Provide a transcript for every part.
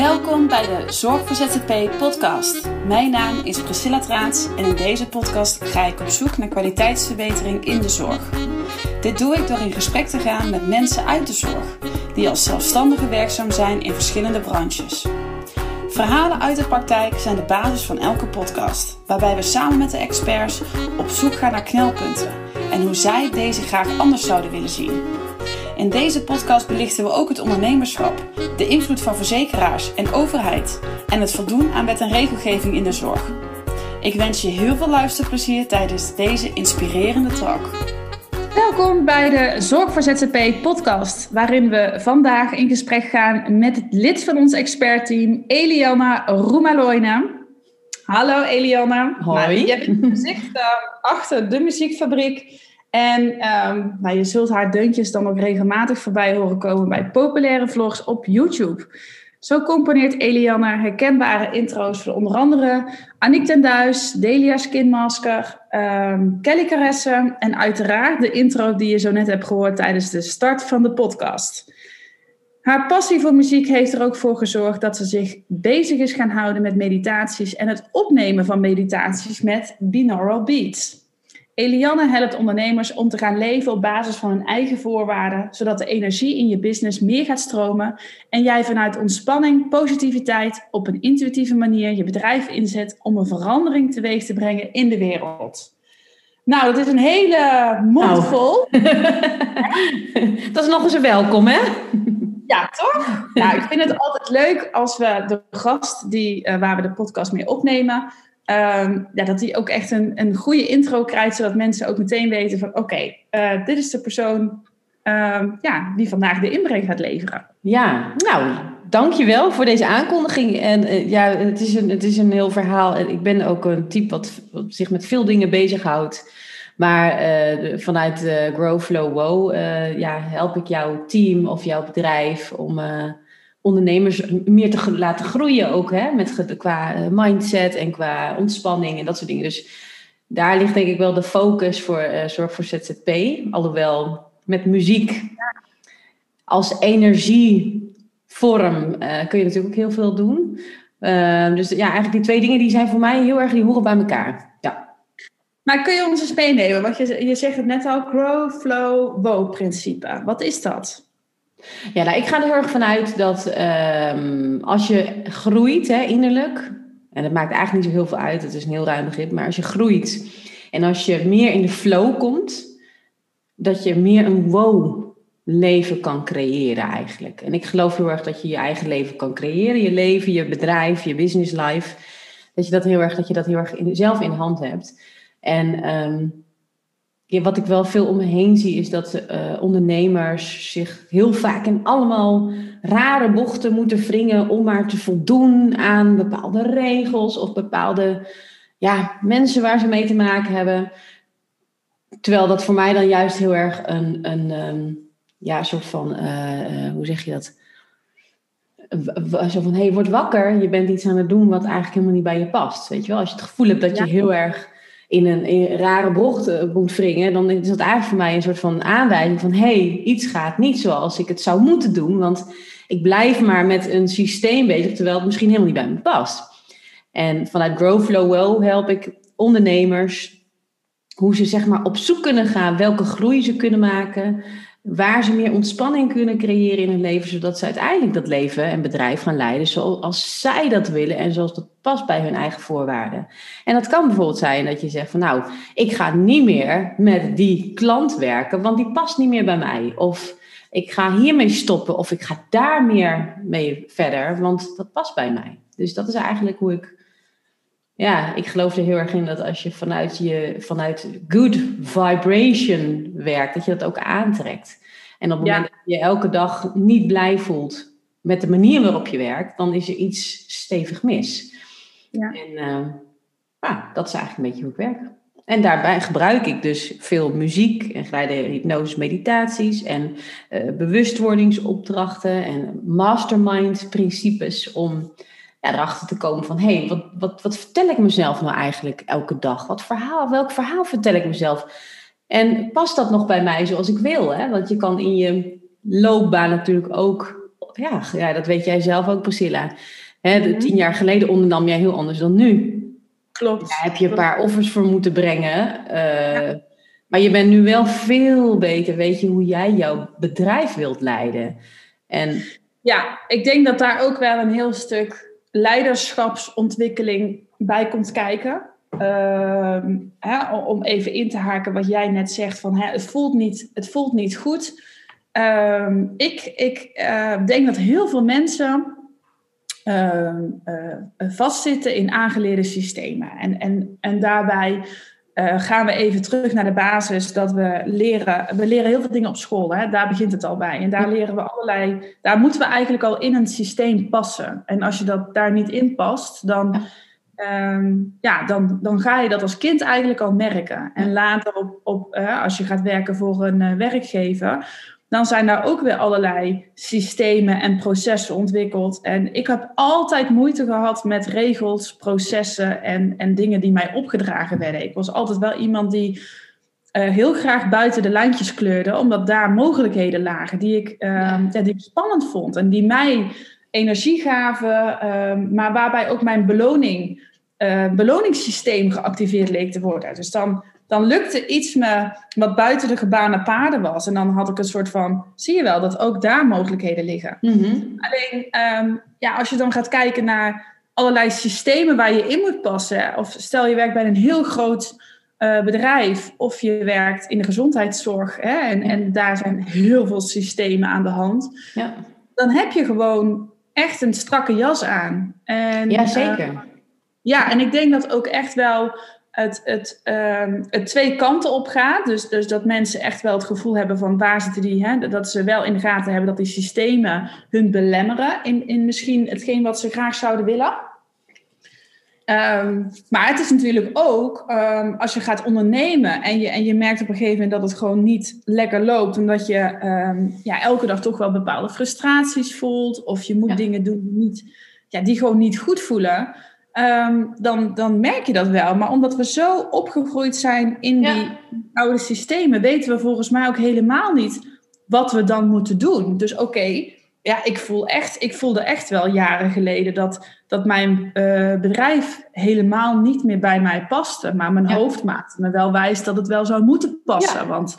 Welkom bij de Zorg voor ZZP podcast. Mijn naam is Priscilla Traats en in deze podcast ga ik op zoek naar kwaliteitsverbetering in de zorg. Dit doe ik door in gesprek te gaan met mensen uit de zorg, die als zelfstandige werkzaam zijn in verschillende branches. Verhalen uit de praktijk zijn de basis van elke podcast, waarbij we samen met de experts op zoek gaan naar knelpunten en hoe zij deze graag anders zouden willen zien. In deze podcast belichten we ook het ondernemerschap, de invloed van verzekeraars en overheid en het voldoen aan wet en regelgeving in de zorg. Ik wens je heel veel luisterplezier tijdens deze inspirerende talk. Welkom bij de Zorg voor ZZP podcast, waarin we vandaag in gesprek gaan met het lid van ons expertteam, Eliana Roemaloina. Hallo Eliana. Hoi. Nou, je bent gezicht uh, achter de muziekfabriek. En um, nou, je zult haar deuntjes dan ook regelmatig voorbij horen komen bij populaire vlogs op YouTube. Zo componeert Eliana herkenbare intro's voor onder andere Annick ten Duis, Delia Skinmasker, um, Kelly Caresse en uiteraard de intro die je zo net hebt gehoord tijdens de start van de podcast. Haar passie voor muziek heeft er ook voor gezorgd dat ze zich bezig is gaan houden met meditaties en het opnemen van meditaties met binaural beats. Eliane helpt ondernemers om te gaan leven op basis van hun eigen voorwaarden, zodat de energie in je business meer gaat stromen en jij vanuit ontspanning, positiviteit op een intuïtieve manier je bedrijf inzet om een verandering teweeg te brengen in de wereld. Nou, dat is een hele mond vol. dat is nog eens een welkom, hè? Ja, toch? Nou, ik vind het altijd leuk als we de gast die, uh, waar we de podcast mee opnemen, Um, ja, dat hij ook echt een, een goede intro krijgt, zodat mensen ook meteen weten van oké, uh, dit is de persoon um, ja, die vandaag de inbreng gaat leveren. Ja, nou, dankjewel voor deze aankondiging. En uh, ja, het is, een, het is een heel verhaal. En ik ben ook een type wat, wat zich met veel dingen bezighoudt. Maar uh, vanuit Grow Flow Wow ja, help ik jouw team of jouw bedrijf om ondernemers meer te laten groeien ook, hè? Met, qua eh, mindset en qua ontspanning en dat soort dingen. Dus daar ligt denk ik wel de focus voor uh, Zorg voor ZZP. Alhoewel met muziek als energievorm uh, kun je natuurlijk ook heel veel doen. Uh, dus ja, eigenlijk die twee dingen die zijn voor mij heel erg, die horen bij elkaar. Ja. Maar kun je ons eens meenemen? Want je, je zegt het net al, grow, flow, wow principe. Wat is dat? Ja, nou, ik ga er heel erg vanuit dat um, als je groeit hè, innerlijk, en dat maakt eigenlijk niet zo heel veel uit, het is een heel ruim begrip, maar als je groeit en als je meer in de flow komt, dat je meer een wow leven kan creëren eigenlijk. En ik geloof heel erg dat je je eigen leven kan creëren, je leven, je bedrijf, je business life, dat je dat heel erg, dat je dat heel erg in, zelf in hand hebt. En um, ja, wat ik wel veel om me heen zie, is dat uh, ondernemers zich heel vaak in allemaal rare bochten moeten wringen om maar te voldoen aan bepaalde regels of bepaalde ja, mensen waar ze mee te maken hebben. Terwijl dat voor mij dan juist heel erg een, een um, ja, soort van, uh, uh, hoe zeg je dat? Zo van, hé, hey, word wakker, je bent iets aan het doen wat eigenlijk helemaal niet bij je past. Weet je wel, als je het gevoel hebt dat je ja. heel erg in een, rare bocht uh, moet wringen, dan is dat eigenlijk voor mij een soort van aanwijzing van hé, hey, iets gaat niet zoals ik het zou moeten doen, want ik blijf maar met een systeem bezig, terwijl het misschien helemaal niet bij me past. En vanuit Grow Flow Well help ik ondernemers hoe ze zeg maar op zoek kunnen gaan, welke groei ze kunnen maken, waar ze meer ontspanning kunnen creëren in hun leven, zodat ze uiteindelijk dat leven en bedrijf gaan leiden zoals zij dat willen en zoals dat past bij hun eigen voorwaarden. En dat kan bijvoorbeeld zijn dat je zegt van nou, ik ga niet meer met die klant werken, want die past niet meer bij mij. Of ik ga hiermee stoppen of ik ga daar meer mee verder, want dat past bij mij. Dus dat is eigenlijk hoe ik ja, ik geloof er heel erg in dat als je vanuit, je, vanuit good vibration werkt, dat je dat ook aantrekt. En op het moment dat je elke dag niet blij voelt met de manier waarop je werkt, dan is er iets stevig mis. Ja. En uh, ah, dat is eigenlijk een beetje hoe ik werk. En daarbij gebruik ik dus veel muziek en geleide hypnose meditaties en uh, bewustwordingsopdrachten en mastermind principes om ja, erachter te komen van hé, hey, wat, wat, wat vertel ik mezelf nou eigenlijk elke dag? Wat verhaal, welk verhaal vertel ik mezelf? En past dat nog bij mij zoals ik wil? Hè? Want je kan in je loopbaan natuurlijk ook ja, ja, dat weet jij zelf ook, Priscilla. Hè, de, Mhm. Tien jaar geleden ondernam jij heel anders dan nu. Klopt. Daar heb je een paar offers voor moeten brengen. eh, Maar je bent nu wel veel beter, weet je, hoe jij jouw bedrijf wilt leiden. En Ja, ik denk dat daar ook wel een heel stuk leiderschapsontwikkeling bij komt kijken. Ehm, hè, om even in te haken wat jij net zegt, van hè, het, voelt niet, het voelt niet goed. Ehm, ik ik eh, denk dat heel veel mensen ehm, eh, vastzitten in aangeleerde systemen. En, en, en daarbij eh, gaan we even terug naar de basis dat we leren. We leren heel veel dingen op school, hè? daar begint het al bij. En daar leren we allerlei. Daar moeten we eigenlijk al in een systeem passen. En als je dat daar niet in past, dan. Ehm, ja, dan, dan ga je dat als kind eigenlijk al merken. En later, op, op, als je gaat werken voor een eh, werkgever, dan zijn daar ook weer allerlei systemen en processen ontwikkeld. En ik heb altijd moeite gehad met regels, processen en, en dingen die mij opgedragen werden. Ik was altijd wel iemand die eh, heel graag buiten de lijntjes kleurde, omdat daar mogelijkheden lagen die ik, eh, ja, die ik spannend vond en die mij energie gaven, eh, maar waarbij ook mijn beloning, eh, beloningssysteem geactiveerd leek te worden. Dus dan dan lukte iets me wat buiten de gebaande paden was. En dan had ik een soort van, zie je wel, dat ook daar mogelijkheden liggen. Alleen, ehm, ja, als je dan gaat kijken naar allerlei systemen waar je in moet passen. Of stel je werkt bij een heel groot uh, bedrijf. Of je werkt in de gezondheidszorg. Hè, en, en daar zijn heel veel systemen aan de hand. Ja. Dan heb je gewoon echt een strakke jas aan. En, ja, zeker. Uh, ja, en ik denk dat ook echt wel het, het, um, het twee kanten op gaat. Dus, dus dat mensen echt wel het gevoel hebben van waar zitten die, hè, dat ze wel in de gaten hebben dat die systemen hun belemmeren in, in misschien hetgeen wat ze graag zouden willen. Um, maar het is natuurlijk ook um, als je gaat ondernemen en je, en je merkt op een gegeven moment dat het gewoon niet lekker loopt, omdat je ja, elke dag toch wel bepaalde frustraties voelt, of je moet ja. dingen doen die, niet, ja, die gewoon niet goed voelen. Um, dan, dan merk je dat wel. Maar omdat we zo opgegroeid zijn in ja. die oude systemen, weten we volgens mij ook helemaal niet wat we dan moeten doen. Dus oké, okay, ja, ik, voel echt, ik voelde echt wel jaren geleden dat, dat mijn uh, bedrijf helemaal niet meer bij mij paste. Maar mijn ja. hoofd maakte me wel wijs dat het wel zou moeten passen. Ja. Want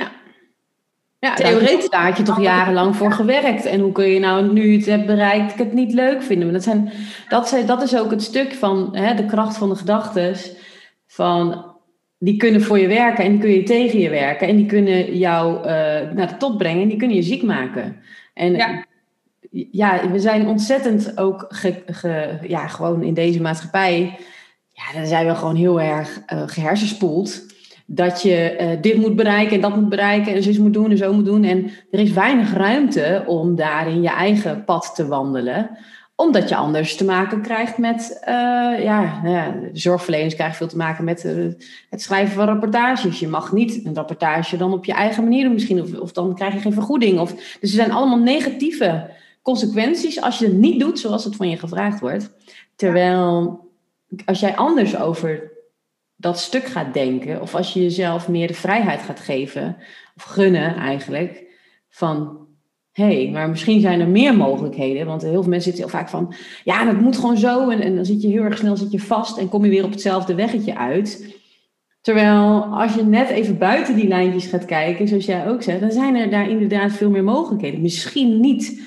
ja, theoretisch daar had je toch jarenlang voor gewerkt. En hoe kun je nou, nu het hebt bereikt, het niet leuk vinden? Dat, zijn, dat, zijn, dat is ook het stuk van hè, de kracht van de gedachten. Van, die kunnen voor je werken en die kun je tegen je werken. En die kunnen jou uh, naar de top brengen en die kunnen je ziek maken. En ja, ja we zijn ontzettend ook ge, ge, ja, gewoon in deze maatschappij. Ja, dan zijn we gewoon heel erg uh, gehersenspoeld dat je uh, dit moet bereiken en dat moet bereiken en zo moet doen en zo moet doen. En er is weinig ruimte om daarin je eigen pad te wandelen. Omdat je anders te maken krijgt met, uh, ja, nou ja, zorgverleners krijgen veel te maken met uh, het schrijven van rapportages. Je mag niet een rapportage dan op je eigen manier doen misschien, of, of dan krijg je geen vergoeding. Of, dus er zijn allemaal negatieve consequenties als je het niet doet zoals het van je gevraagd wordt. Terwijl als jij anders over dat stuk gaat denken, of als je jezelf meer de vrijheid gaat geven, of gunnen eigenlijk, van hé, hey, maar misschien zijn er meer mogelijkheden, want heel veel mensen zitten heel vaak van, ja, dat moet gewoon zo, en, dan zit je heel erg snel zit je vast en kom je weer op hetzelfde weggetje uit. Terwijl als je net even buiten die lijntjes gaat kijken, zoals jij ook zegt, dan zijn er daar inderdaad veel meer mogelijkheden. Misschien niet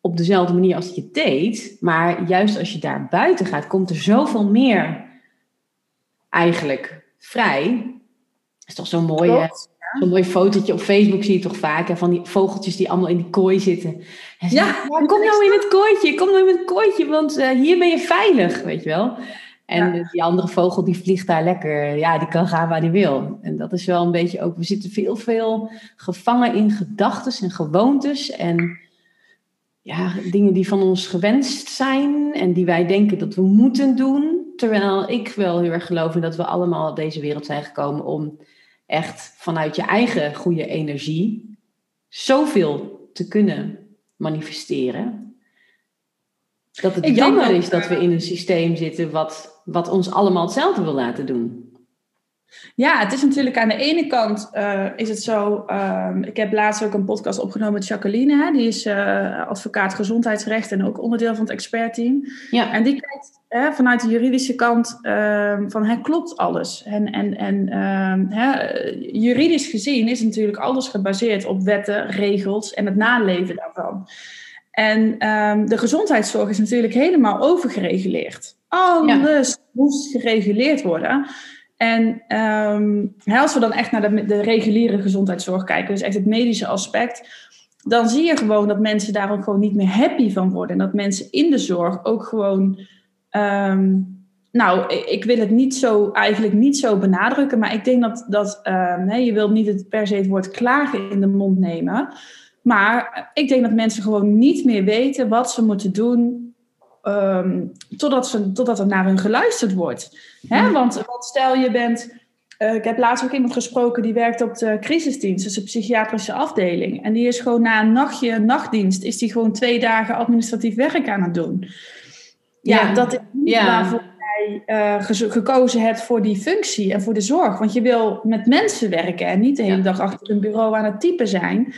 op dezelfde manier als je deed, maar juist als je daar buiten gaat, komt er zoveel meer eigenlijk vrij. Dat is toch zo'n mooie, zo'n mooi fotootje op Facebook zie je toch vaak. Hè, van die vogeltjes die allemaal in die kooi zitten. En ja, zeggen, kom nou in het kooitje, kom nou in het kooitje, want uh, hier ben je veilig, weet je wel. En ja. die andere vogel die vliegt daar lekker, ja, die kan gaan waar die wil. En dat is wel een beetje ook, we zitten veel, veel gevangen in gedachten en gewoontes en ja, dingen die van ons gewenst zijn en die wij denken dat we moeten doen. Terwijl ik wel heel erg geloof in dat we allemaal op deze wereld zijn gekomen om echt vanuit je eigen goede energie zoveel te kunnen manifesteren. Dat het ik jammer is dat we in een systeem zitten wat, wat ons allemaal hetzelfde wil laten doen. Ja, het is natuurlijk aan de ene kant uh, is het zo. Uh, ik heb laatst ook een podcast opgenomen met Jacqueline. Hè, die is uh, advocaat gezondheidsrecht en ook onderdeel van het expertteam. Ja. En die kijkt hè, vanuit de juridische kant ehm, van hè, klopt alles. En, en, en ehm, hè, juridisch gezien is natuurlijk alles gebaseerd op wetten, regels en het naleven daarvan. En de gezondheidszorg is natuurlijk helemaal overgereguleerd. Alles moest gereguleerd worden. En um, als we dan echt naar de, de, reguliere gezondheidszorg kijken, dus echt het medische aspect, dan zie je gewoon dat mensen daar ook gewoon niet meer happy van worden. En dat mensen in de zorg ook gewoon. Um, nou, ik wil het niet zo, eigenlijk niet zo benadrukken, maar ik denk dat, dat nee, je wilt niet het, per se het woord klagen in de mond nemen. Maar ik denk dat mensen gewoon niet meer weten wat ze moeten doen um, totdat, ze, totdat er naar hun geluisterd wordt. Hè? Hmm. Want, want stel je bent. Uh, ik heb laatst ook iemand gesproken die werkt op de crisisdienst, dus de psychiatrische afdeling. En die is gewoon na een nachtje nachtdienst, is die gewoon twee dagen administratief werk aan het doen. Ja, ja. dat is niet ja. waarvoor jij uh, gekozen hebt voor die functie en voor de zorg. Want je wil met mensen werken en niet de hele dag achter een bureau aan het typen zijn.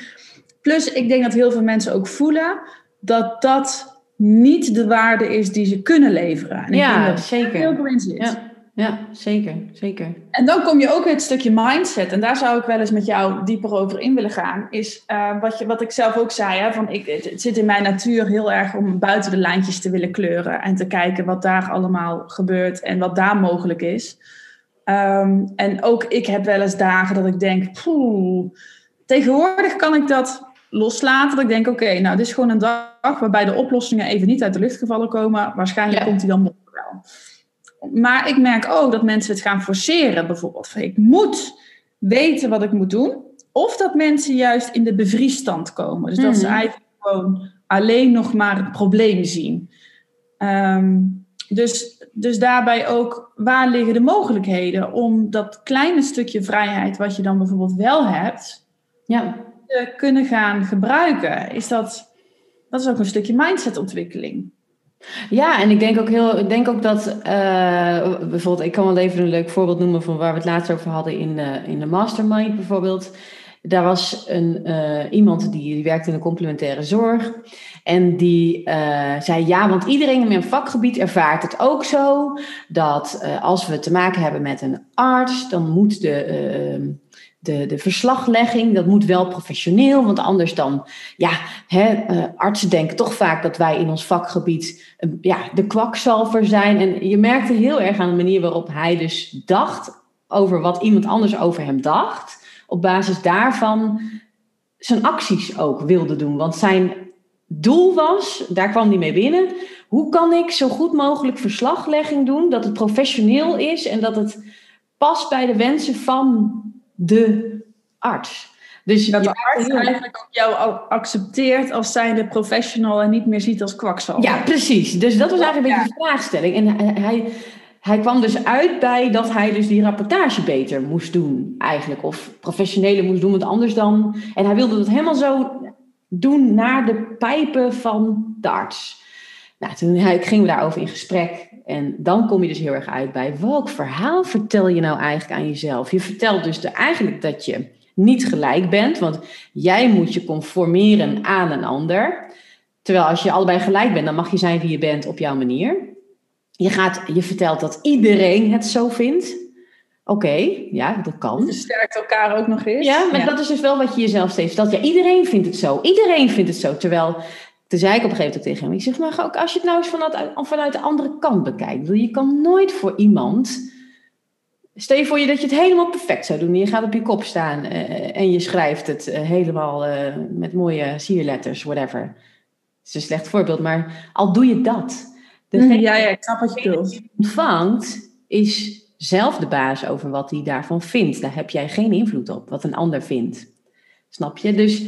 Plus, ik denk dat heel veel mensen ook voelen dat dat niet de waarde is die ze kunnen leveren. En ja, dat zeker. Heel veel in zit. Ja. Ja, zeker, zeker. En dan kom je ook het stukje mindset. En daar zou ik wel eens met jou dieper over in willen gaan. Is uh, wat, je, wat ik zelf ook zei. Hè, van ik, het, zit in mijn natuur heel erg om buiten de lijntjes te willen kleuren. En te kijken wat daar allemaal gebeurt en wat daar mogelijk is. Um, en ook ik heb wel eens dagen dat ik denk... Poeh, tegenwoordig kan ik dat loslaten. Dat ik denk, oké, nou, dit is gewoon een dag waarbij de oplossingen even niet uit de lucht gevallen komen. Waarschijnlijk komt die dan morgen wel. Maar ik merk ook dat mensen het gaan forceren. Bijvoorbeeld, ik moet weten wat ik moet doen. Of dat mensen juist in de bevriesstand komen. Dus dat ze mhm. eigenlijk gewoon alleen nog maar het probleem zien. Ehm, dus, dus daarbij ook, waar liggen de mogelijkheden om dat kleine stukje vrijheid, wat je dan bijvoorbeeld wel hebt, ja kunnen gaan gebruiken, is dat, dat is ook een stukje mindsetontwikkeling. Ja, en ik denk ook heel, ik denk ook dat uh, bijvoorbeeld, ik kan wel even een leuk voorbeeld noemen van waar we het laatst over hadden in de, in de mastermind bijvoorbeeld. Daar was een, iemand die, die werkte in de complementaire zorg. En die zei ja, want iedereen in mijn vakgebied ervaart het ook zo. Dat als we te maken hebben met een arts, dan moet de de, de verslaglegging, dat moet wel professioneel, want anders dan, ja, hè, uh, artsen denken toch vaak dat wij in ons vakgebied uh, ja, de kwakzalver zijn. En je merkte heel erg aan de manier waarop hij dus dacht over wat iemand anders over hem dacht. Op basis daarvan zijn acties ook wilde doen. Want zijn doel was, daar kwam hij mee binnen, hoe kan ik zo goed mogelijk verslaglegging doen, dat het professioneel is en dat het past bij de wensen van de arts. Dus dat de arts eigenlijk ook jou accepteert als zijnde professional en niet meer ziet als kwakzalver. Ja, precies. Dus dat was eigenlijk een beetje de vraagstelling. En hij, hij kwam dus uit bij dat hij dus die rapportage beter moest doen eigenlijk. Of professioneler moest doen, want anders dan... En hij wilde dat helemaal zo doen naar de pijpen van de arts. Nou, toen gingen we daarover in gesprek. En dan kom je dus heel erg uit bij welk verhaal vertel je nou eigenlijk aan jezelf? Je vertelt dus de, eigenlijk dat je niet gelijk bent, want jij moet je conformeren aan een ander. Terwijl als je allebei gelijk bent, dan mag je zijn wie je bent op jouw manier. Je, gaat, je vertelt dat iedereen het zo vindt. Oké, ja, dat kan. Je sterkt elkaar ook nog eens. Ja, maar dat is dus wel wat je jezelf steeds dat Ja, iedereen vindt het zo. Iedereen vindt het zo. Terwijl toen zei ik op een gegeven moment tegen hem, ik zeg maar ook als je het nou eens vanuit, vanuit de andere kant bekijkt. Je kan nooit voor iemand, stel je voor je dat je het helemaal perfect zou doen. Je gaat op je kop staan uh, en je schrijft het uh, helemaal uh, met mooie sierletters, whatever. Het is een slecht voorbeeld, maar al doe je dat. Degene ja, ja, ik snap wat je bedoelt. ontvangt is zelf de baas over wat hij daarvan vindt. Daar heb jij geen invloed op, wat een ander vindt. Snap je? Dus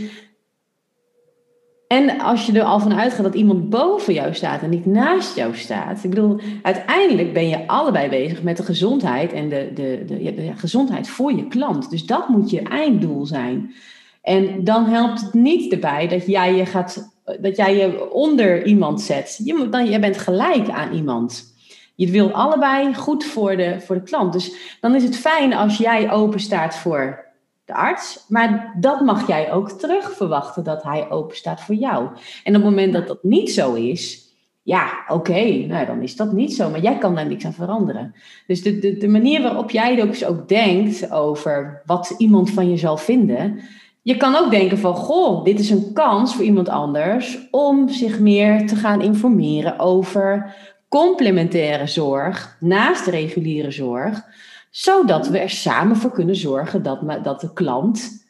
en als je er al van uitgaat dat iemand boven jou staat en niet naast jou staat. Ik bedoel, uiteindelijk ben je allebei bezig met de gezondheid en de, de, de, gezondheid voor je klant. Dus dat moet je einddoel zijn. En dan helpt het niet erbij dat jij je, gaat, dat jij je onder iemand zet. Je, dan, jij bent gelijk aan iemand. Je wil allebei goed voor de, voor de klant. Dus dan is het fijn als jij open staat voor de arts. Maar dat mag jij ook terug verwachten, dat hij open staat voor jou. En op het moment dat dat niet zo is, ja, oké, nou dan is dat niet zo. Maar jij kan daar niks aan veranderen. Dus de, de, de manier waarop jij dus ook denkt over wat iemand van je zal vinden. Je kan ook denken van, goh, dit is een kans voor iemand anders om zich meer te gaan informeren over complementaire zorg naast reguliere zorg, zodat we er samen voor kunnen zorgen dat, dat de klant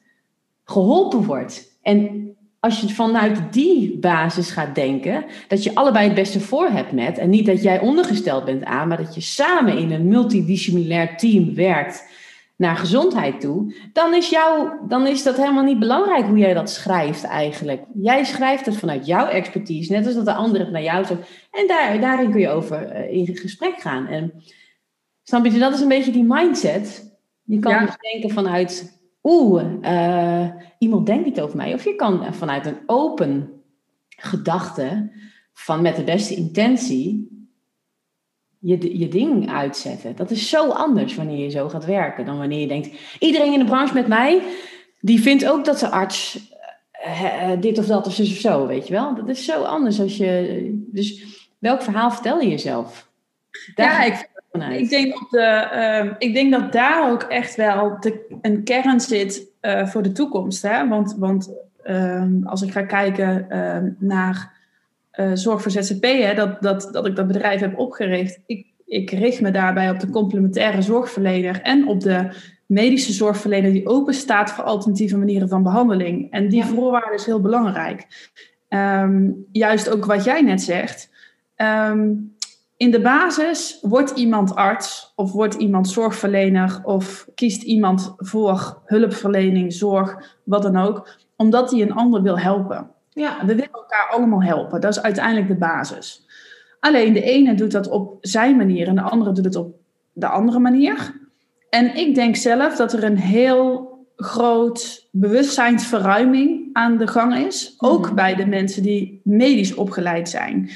geholpen wordt. En als je vanuit die basis gaat denken, dat je allebei het beste voor hebt met, en niet dat jij ondergesteld bent aan, maar dat je samen in een multidisciplinair team werkt naar gezondheid toe, dan is, jou, dan is dat helemaal niet belangrijk hoe jij dat schrijft eigenlijk. Jij schrijft het vanuit jouw expertise, net als dat de ander het naar jou zegt. En daar, daarin kun je over uh, in gesprek gaan. En snap je, dat is een beetje die mindset. Je kan dus denken vanuit oeh, uh, iemand denkt niet over mij. Of je kan vanuit een open gedachte, van met de beste intentie, je, je ding uitzetten. Dat is zo anders wanneer je zo gaat werken dan wanneer je denkt, iedereen in de branche met mij, die vindt ook dat de arts uh, dit of dat of zus of zo, weet je wel. Dat is zo anders als je, dus welk verhaal vertel je jezelf? Daar ja, ik ik denk, op de, uh, ik denk dat daar ook echt wel de, een kern zit uh, voor de toekomst. Hè? Want, want uh, als ik ga kijken ehm, naar uh, Zorg voor ZZP, hè, dat, dat, dat ik dat bedrijf heb opgericht. Ik, ik richt me daarbij op de complementaire zorgverlener en op de medische zorgverlener die open staat voor alternatieve manieren van behandeling. En die ja. voorwaarde is heel belangrijk. Um, juist ook wat jij net zegt. Um, in de basis wordt iemand arts of wordt iemand zorgverlener of kiest iemand voor hulpverlening, zorg, wat dan ook, omdat hij een ander wil helpen. Ja, we willen elkaar allemaal helpen. Dat is uiteindelijk de basis. Alleen de ene doet dat op zijn manier en de andere doet het op de andere manier. En ik denk zelf dat er een heel groot bewustzijnsverruiming aan de gang is. Ook mhm. bij de mensen die medisch opgeleid zijn.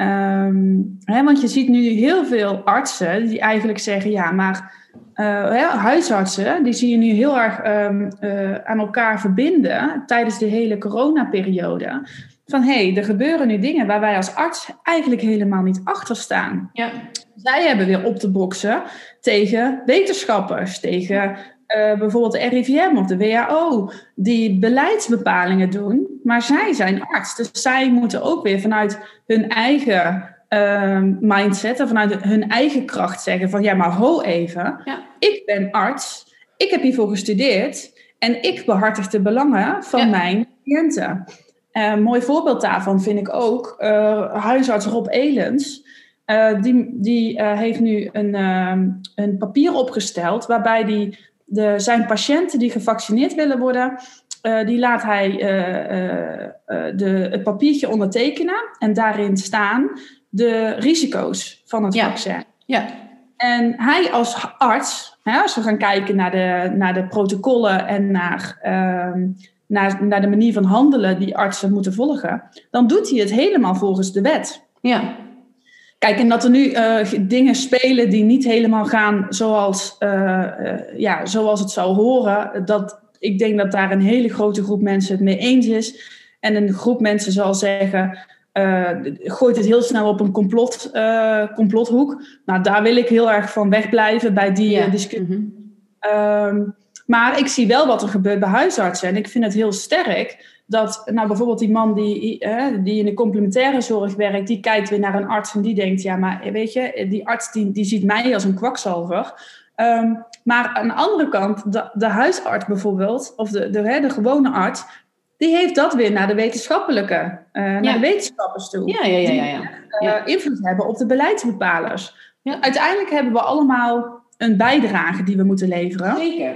Um, hè, want je ziet nu heel veel artsen die eigenlijk zeggen, ja, maar uh, huisartsen, die zie je nu heel erg um, uh, aan elkaar verbinden tijdens de hele coronaperiode. Van hé, hey, er gebeuren nu dingen waar wij als arts eigenlijk helemaal niet achter staan. Ja. Zij hebben weer op te boksen tegen wetenschappers, tegen uh, bijvoorbeeld de RIVM of de WHO, die beleidsbepalingen doen, maar zij zijn arts. Dus zij moeten ook weer vanuit hun eigen uh, mindset en vanuit hun eigen kracht zeggen van ja, maar ho even, ja. ik ben arts, ik heb hiervoor gestudeerd en ik behartig de belangen van ja. mijn cliënten. Een uh, mooi voorbeeld daarvan vind ik ook uh, huisarts Rob Elens. Uh, die die heeft nu een, ehm, een papier opgesteld waarbij die zijn patiënten die gevaccineerd willen worden, uh, die laat hij uh, uh, de, het papiertje ondertekenen en daarin staan de risico's van het ja. vaccin. Ja. En hij als arts, hè, als we gaan kijken naar de, naar de protocollen en naar, ehm, naar, naar de manier van handelen die artsen moeten volgen, dan doet hij het helemaal volgens de wet. Ja. Kijk, en dat er nu uh, dingen spelen die niet helemaal gaan zoals, uh, uh, ja, zoals het zou horen. Dat, ik denk dat daar een hele grote groep mensen het mee eens is. En een groep mensen zal zeggen, gooit het heel snel op een complot, complothoek. Nou, daar wil ik heel erg van wegblijven bij die ja. discussie. Mm -hmm. um, maar ik zie wel wat er gebeurt bij huisartsen. En ik vind het heel sterk dat nou, bijvoorbeeld die man die, die in de complementaire zorg werkt, die kijkt weer naar een arts en die denkt, ja, maar weet je, die arts die, die ziet mij als een kwakzalver. Um, maar aan de andere kant, de, de huisarts bijvoorbeeld, of de, de, de gewone arts, die heeft dat weer naar de wetenschappelijke, uh, naar de wetenschappers toe. Ja, ja, ja. ja, ja. Die, uh, invloed hebben op de beleidsbepalers. Ja. Uiteindelijk hebben we allemaal een bijdrage die we moeten leveren. Zeker.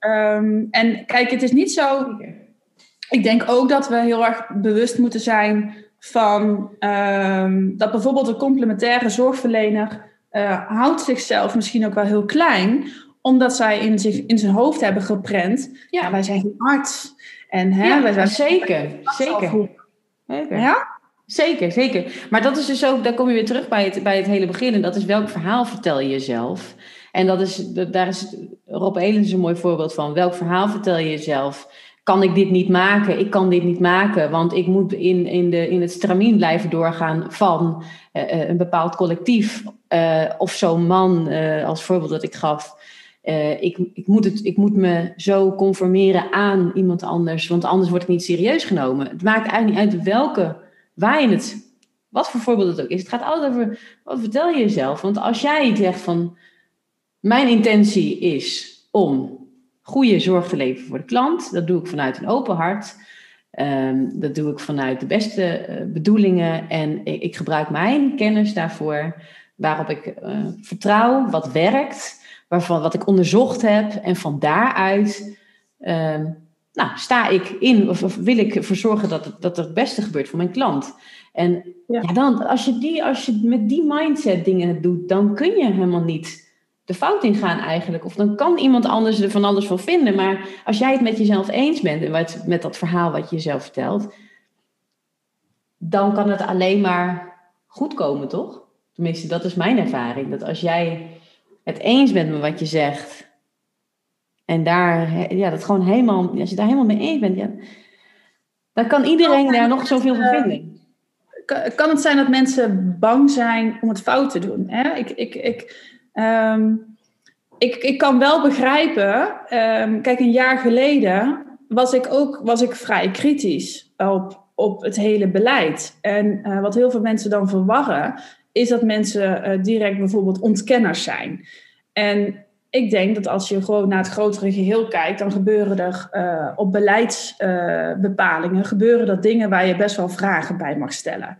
Um, en kijk, het is niet zo. Zeker ik denk ook dat we heel erg bewust moeten zijn van um, dat bijvoorbeeld een complementaire zorgverlener uh, houdt zichzelf misschien ook wel heel klein, omdat zij in, zich, in zijn hoofd hebben geprent, ja, ja wij zijn geen arts. En, hè, ja, wij zijn zeker, zeker. Ja? Zeker, zeker. Maar dat is dus ook, daar kom je weer terug bij het, bij het hele begin. En dat is welk verhaal vertel je jezelf? En dat is, daar is Rob Elens een mooi voorbeeld van. Welk verhaal vertel je jezelf? Kan ik dit niet maken? Ik kan dit niet maken, want ik moet in, in, de, in het stramien blijven doorgaan van uh, een bepaald collectief. Uh, of zo'n man, als voorbeeld dat ik gaf. ik, ik, moet het, ik moet me zo conformeren aan iemand anders, want anders word ik niet serieus genomen. Het maakt eigenlijk niet uit welke, waar het, wat voor voorbeeld het ook is. Het gaat altijd over, wat vertel je jezelf? Want als jij zegt van, mijn intentie is om goede zorg te leveren voor de klant. Dat doe ik vanuit een open hart. Um, dat doe ik vanuit de beste uh, bedoelingen. En ik, ik, gebruik mijn kennis daarvoor. Waarop ik uh, vertrouw, wat werkt. Waarvan wat ik onderzocht heb. En van daaruit um, nou, sta ik in, of, of, wil ik ervoor zorgen dat het, dat het beste gebeurt voor mijn klant. En ja. ja. dan, als je, die, als je met die mindset dingen doet, dan kun je helemaal niet de fout in gaan eigenlijk. Of dan kan iemand anders er van alles van vinden. Maar als jij het met jezelf eens bent en met, met dat verhaal wat je jezelf vertelt, dan kan het alleen maar goed komen, toch? Tenminste, dat is mijn ervaring. Dat als jij het eens bent met wat je zegt, en daar, ja, dat gewoon helemaal, als je daar helemaal mee eens bent, ja, dan kan iedereen daar nog zoveel van vinden. Kan het zijn dat mensen bang zijn om het fout te doen? Hè? Ik, ik, ik, Um, ik, ik kan wel begrijpen, um, kijk, een jaar geleden was ik ook was ik vrij kritisch op, op het hele beleid. En uh, wat heel veel mensen dan verwarren, is dat mensen uh, direct bijvoorbeeld ontkenners zijn. En ik denk dat als je gewoon naar het grotere geheel kijkt, dan gebeuren er uh, op beleidsbepalingen gebeuren er dingen waar je best wel vragen bij mag stellen.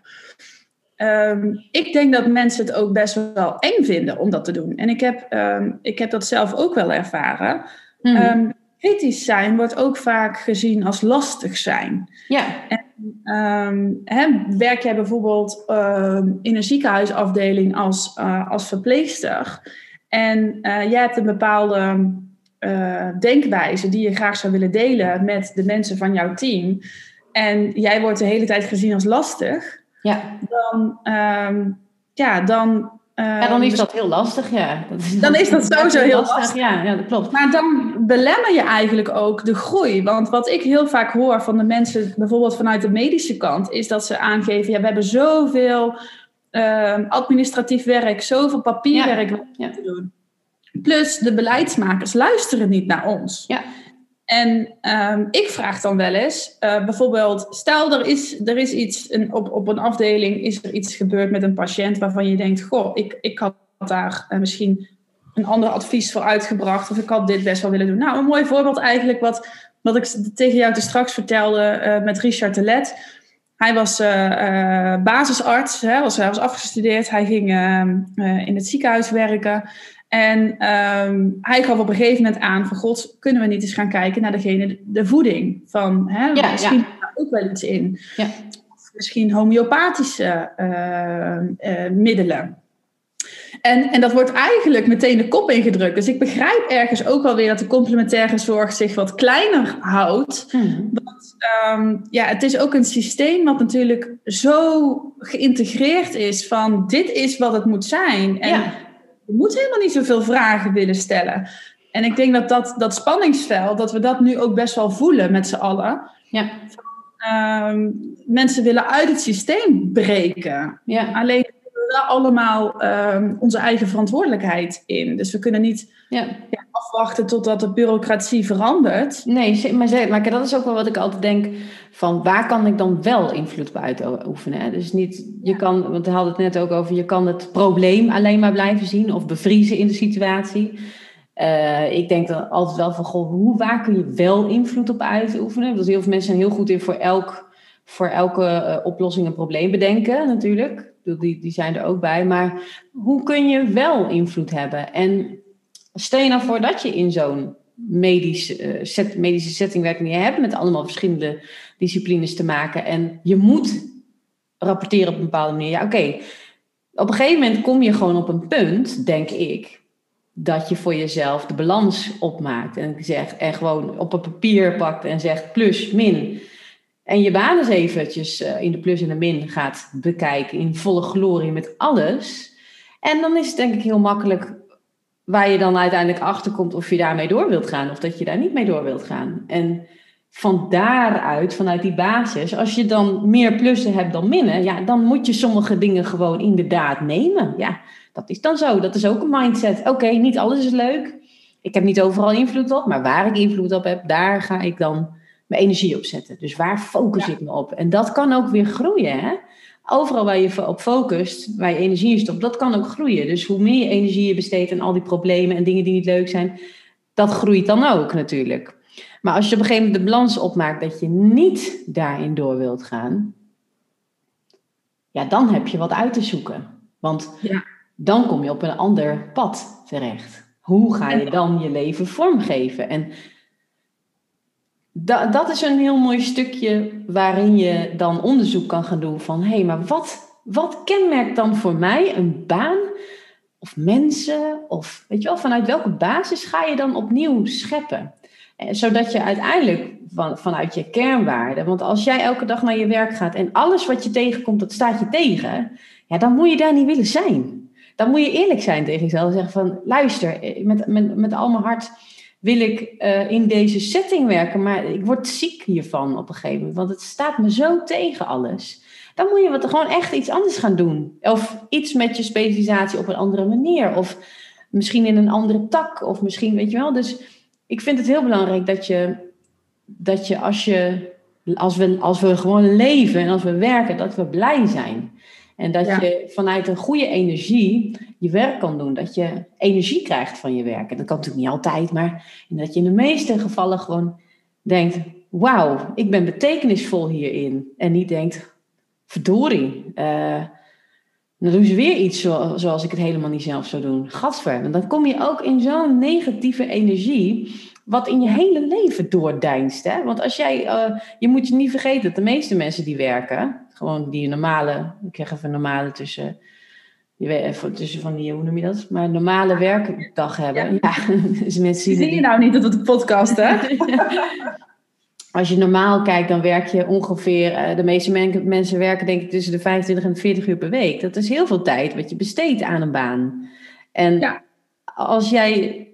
Um, ik denk dat mensen het ook best wel eng vinden om dat te doen. En ik heb, um, ik heb dat zelf ook wel ervaren. Mm. Um, kritisch zijn wordt ook vaak gezien als lastig zijn. Ja. En, hè, werk jij bijvoorbeeld in een ziekenhuisafdeling als, uh, als verpleegster en uh, jij hebt een bepaalde uh, denkwijze die je graag zou willen delen met de mensen van jouw team. En jij wordt de hele tijd gezien als lastig ja. dan, um, ja, dan ja, dan is dat heel lastig, ja. Dat is, dan is dat sowieso heel lastig. lastig. Ja, ja, dat klopt. Maar dan belemmer je eigenlijk ook de groei. Want wat ik heel vaak hoor van de mensen, bijvoorbeeld vanuit de medische kant, is dat ze aangeven: ja, we hebben zoveel uh, administratief werk, zoveel papierwerk ja. te doen. Plus de beleidsmakers luisteren niet naar ons. Ja. En um, ik vraag dan wel eens, uh, bijvoorbeeld, stel er is, er is iets, een, op, op een afdeling is er iets gebeurd met een patiënt waarvan je denkt, goh, ik, ik had daar uh, misschien een ander advies voor uitgebracht of ik had dit best wel willen doen. Nou, een mooi voorbeeld eigenlijk wat, wat ik tegen jou te straks vertelde uh, met Richard de Let. Hij was basisarts, hè, was, hij was afgestudeerd, hij ging ehm, in het ziekenhuis werken. En um, hij gaf op een gegeven moment aan van God, kunnen we niet eens gaan kijken naar degene, de voeding van, hè, ja, misschien ja. ook wel iets in. Ja. Of misschien homeopathische uh, uh, middelen. En, en dat wordt eigenlijk meteen de kop ingedrukt. Dus ik begrijp ergens ook wel weer dat de complementaire zorg zich wat kleiner houdt. Hmm. Want um, ja, het is ook een systeem wat natuurlijk zo geïntegreerd is van dit is wat het moet zijn. En ja je moet helemaal niet zoveel vragen willen stellen. En ik denk dat dat, dat spanningsveld, dat we dat nu ook best wel voelen met z'n allen. Ja. Um, mensen willen uit het systeem breken. Ja. Alleen we wel allemaal um, onze eigen verantwoordelijkheid in. Dus we kunnen niet ja. Afwachten totdat de bureaucratie verandert. Nee, maar, maar dat is ook wel wat ik altijd denk van waar kan ik dan wel invloed op uitoefenen? Dus niet, je kan, want we hadden het net ook over, je kan het probleem alleen maar blijven zien of bevriezen in de situatie. Uh, ik denk dan altijd wel van, goh, hoe, waar kun je wel invloed op uitoefenen? Want heel veel mensen zijn heel goed in voor, elk, voor elke uh, oplossing een probleem bedenken natuurlijk. Die, die zijn er ook bij. Maar hoe kun je wel invloed hebben? En stel je nou voor dat je in zo'n medische, uh, set, medische setting werkt en je hebt met allemaal verschillende disciplines te maken en je moet rapporteren op een bepaalde manier. Ja, oké. Op een gegeven moment kom je gewoon op een punt, denk ik, dat je voor jezelf de balans opmaakt en zegt en gewoon op een papier pakt en zegt plus, min. En je baan eens eventjes uh, in de plus en de min gaat bekijken. In volle glorie met alles. En dan is het denk ik heel makkelijk waar je dan uiteindelijk achter komt of je daarmee door wilt gaan. Of dat je daar niet mee door wilt gaan. En van daaruit, vanuit die basis, als je dan meer plussen hebt dan minnen, ja, dan moet je sommige dingen gewoon inderdaad nemen. Ja, dat is dan zo. Dat is ook een mindset. Oké, niet alles is leuk. Ik heb niet overal invloed op, maar waar ik invloed op heb, daar ga ik dan mijn energie op zetten. Dus waar focus ik me op? En dat kan ook weer groeien. Hè? Overal waar je op focust, waar je energie in stopt, dat kan ook groeien. Dus hoe meer je energie je besteedt aan al die problemen en dingen die niet leuk zijn, dat groeit dan ook natuurlijk. Maar als je op een gegeven moment de balans opmaakt dat je niet daarin door wilt gaan, ja, dan heb je wat uit te zoeken. Want ja. dan kom je op een ander pad terecht. Hoe ga je dan je leven vormgeven? En da dat is een heel mooi stukje waarin je dan onderzoek kan gaan doen van hé, hey, maar wat, wat kenmerkt dan voor mij een baan of mensen? Of weet je wel, vanuit welke basis ga je dan opnieuw scheppen? Eh, zodat je uiteindelijk van, vanuit je kernwaarden, want als jij elke dag naar je werk gaat en alles wat je tegenkomt, dat staat je tegen, ja, dan moet je daar niet willen zijn. Dan moet je eerlijk zijn tegen jezelf en zeggen van, luister, eh, met, met, met al mijn hart wil ik uh, in deze setting werken, maar ik word ziek hiervan op een gegeven moment, want het staat me zo tegen alles. Dan moet je wat, gewoon echt iets anders gaan doen. Of iets met je specialisatie op een andere manier. Of misschien in een andere tak. Of misschien, weet je wel. Dus ik vind het heel belangrijk dat je, dat je als je, als we, als we gewoon leven en als we werken, dat we blij zijn. En dat je vanuit een goede energie je werk kan doen. Dat je energie krijgt van je werk. En dat kan natuurlijk niet altijd, maar dat je in de meeste gevallen gewoon denkt: wauw, ik ben betekenisvol hierin. En niet denkt: verdorie, uh, dan doen ze weer iets zoals ik het helemaal niet zelf zou doen. Gadver. En dan kom je ook in zo'n negatieve energie, wat in je hele leven doordeinst. Hè? Want als jij, uh, je moet je niet vergeten dat de meeste mensen die werken, gewoon die normale, ik zeg even normale tussen, tussen van die, hoe noem je dat? Maar normale werkdag hebben. Ja, ja dus mensen zien Zie je nou niet dat het een podcast, hè? als je normaal kijkt, dan werk je ongeveer, uh, de meeste mensen werken denk ik tussen de 25 en 40 uur per week. Dat is heel veel tijd wat je besteedt aan een baan. En ja. als jij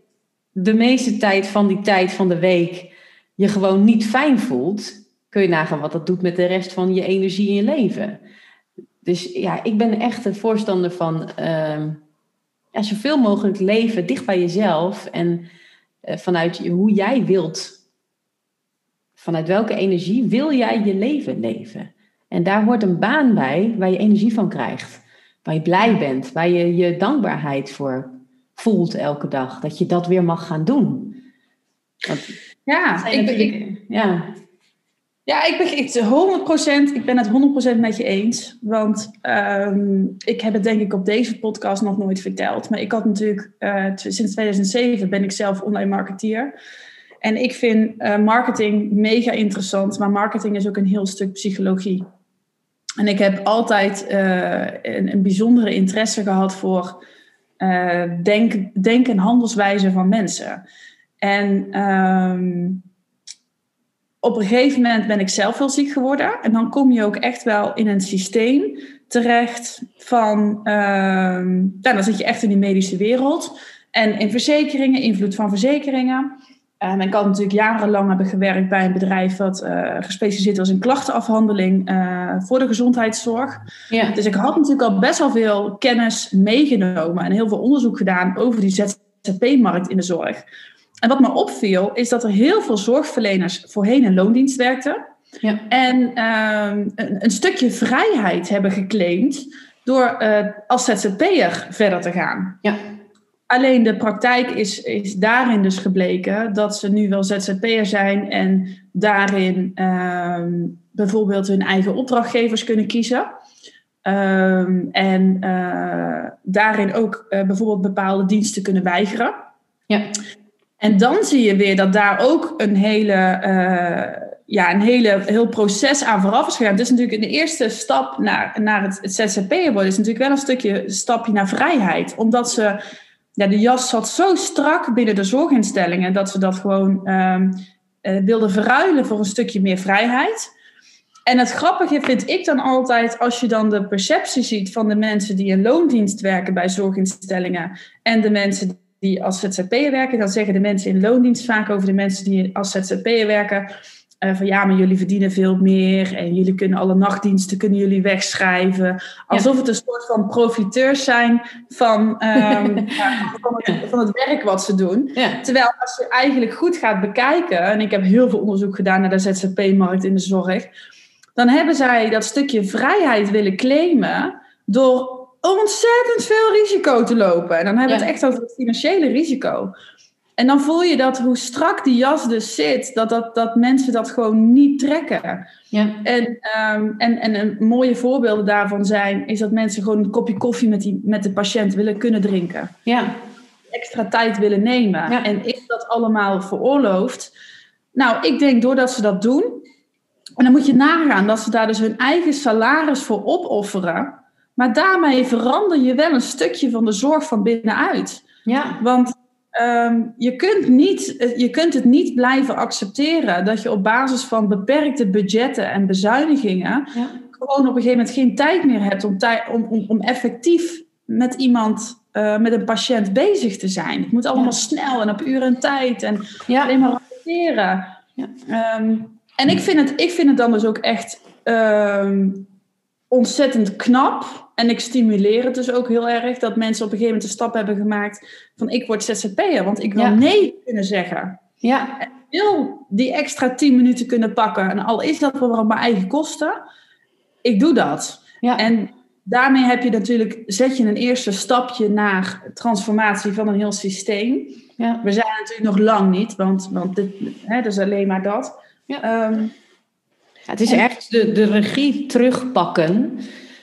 de meeste tijd van die tijd van de week je gewoon niet fijn voelt, kun je nagaan wat dat doet met de rest van je energie in je leven. Dus ja, ik ben echt een voorstander van uh, ja, zoveel mogelijk leven dicht bij jezelf en uh, vanuit hoe jij wilt Vanuit welke energie wil jij je leven leven? En daar hoort een baan bij waar je energie van krijgt. Waar je blij bent, waar je je dankbaarheid voor voelt elke dag. Dat je dat weer mag gaan doen. Want ja, ik, ik, ja. Ja, ik ben het 100%, ik ben het 100% met je eens. Want um, ik heb het denk ik op deze podcast nog nooit verteld. Maar ik had natuurlijk, uh, sinds 2007 ben ik zelf online marketeer. En ik vind uh, marketing mega interessant, maar marketing is ook een heel stuk psychologie. En ik heb altijd uh, een, een, bijzondere interesse gehad voor denk, denk- en handelswijze van mensen. En um, op een gegeven moment ben ik zelf heel ziek geworden. En dan kom je ook echt wel in een systeem terecht van... Uh, nou, dan zit je echt in die medische wereld. En in verzekeringen, invloed van verzekeringen... Um, ik had natuurlijk jarenlang hebben gewerkt bij een bedrijf dat uh, gespecialiseerd was in klachtenafhandeling uh, voor de gezondheidszorg. Ja. Dus ik had natuurlijk al best wel veel kennis meegenomen en heel veel onderzoek gedaan over die ZZP-markt in de zorg. En wat me opviel is dat er heel veel zorgverleners voorheen in loondienst werkten. Ja. En um, een, een, stukje vrijheid hebben geclaimd door uh, als ZZP'er verder te gaan. Ja. Alleen de praktijk is, is daarin dus gebleken dat ze nu wel ZZP'er zijn en daarin um, bijvoorbeeld hun eigen opdrachtgevers kunnen kiezen. Um, en uh, daarin ook uh, bijvoorbeeld bepaalde diensten kunnen weigeren. Ja. En dan zie je weer dat daar ook een hele, uh, ja, een hele heel proces aan vooraf is gegaan. Dus natuurlijk de eerste stap naar, naar het, het ZZP'er worden is natuurlijk wel een stukje stapje naar vrijheid. Omdat ze ja, de jas zat zo strak binnen de zorginstellingen dat ze dat gewoon um, uh, wilden verruilen voor een stukje meer vrijheid. En het grappige vind ik dan altijd, als je dan de perceptie ziet van de mensen die in loondienst werken bij zorginstellingen en de mensen die als ZZP'er werken, dan zeggen de mensen in loondienst vaak over de mensen die als ZZP'er werken, uh, van ja, maar jullie verdienen veel meer en jullie kunnen alle nachtdiensten kunnen jullie wegschrijven. Alsof het een soort van profiteurs zijn van, um, van, het, van, het, werk wat ze doen. Terwijl als je eigenlijk goed gaat bekijken, en ik heb heel veel onderzoek gedaan naar de ZZP-markt in de zorg, dan hebben zij dat stukje vrijheid willen claimen door ontzettend veel risico te lopen. En dan hebben we het echt over het financiële risico. En dan voel je dat hoe strak die jas dus zit, dat, dat, dat mensen dat gewoon niet trekken. Ja. En, um, en, en een mooie voorbeelden daarvan zijn, is dat mensen gewoon een kopje koffie met, die, met de patiënt willen kunnen drinken. Ja. Extra tijd willen nemen. Ja. En is dat allemaal veroorloofd? Nou, ik denk doordat ze dat doen, en dan moet je nagaan dat ze daar dus hun eigen salaris voor opofferen. Maar daarmee verander je wel een stukje van de zorg van binnenuit. Ja. Want Ehm, je, kunt niet, eh, je kunt het niet blijven accepteren dat je op basis van beperkte budgetten en bezuinigingen gewoon op een gegeven moment geen tijd meer hebt om, om, om, om effectief met iemand, uh, met een patiënt bezig te zijn. Het moet allemaal snel en op uren en tijd en alleen maar rapporteren. Um, en ik vind, het, ik vind het dan dus ook echt um, ontzettend knap en ik stimuleer het dus ook heel erg dat mensen op een gegeven moment de stap hebben gemaakt van ik word ZZP'er, want ik wil nee kunnen zeggen. Ja. En ik wil die extra tien minuten kunnen pakken. En al is dat wel op mijn eigen kosten, ik doe dat. Ja. En daarmee heb je natuurlijk, zet je een eerste stapje naar transformatie van een heel systeem. Ja. We zijn natuurlijk nog lang niet, want, want dit, hè, dat is alleen maar dat. Ja. Um, het is echt de, de regie terugpakken.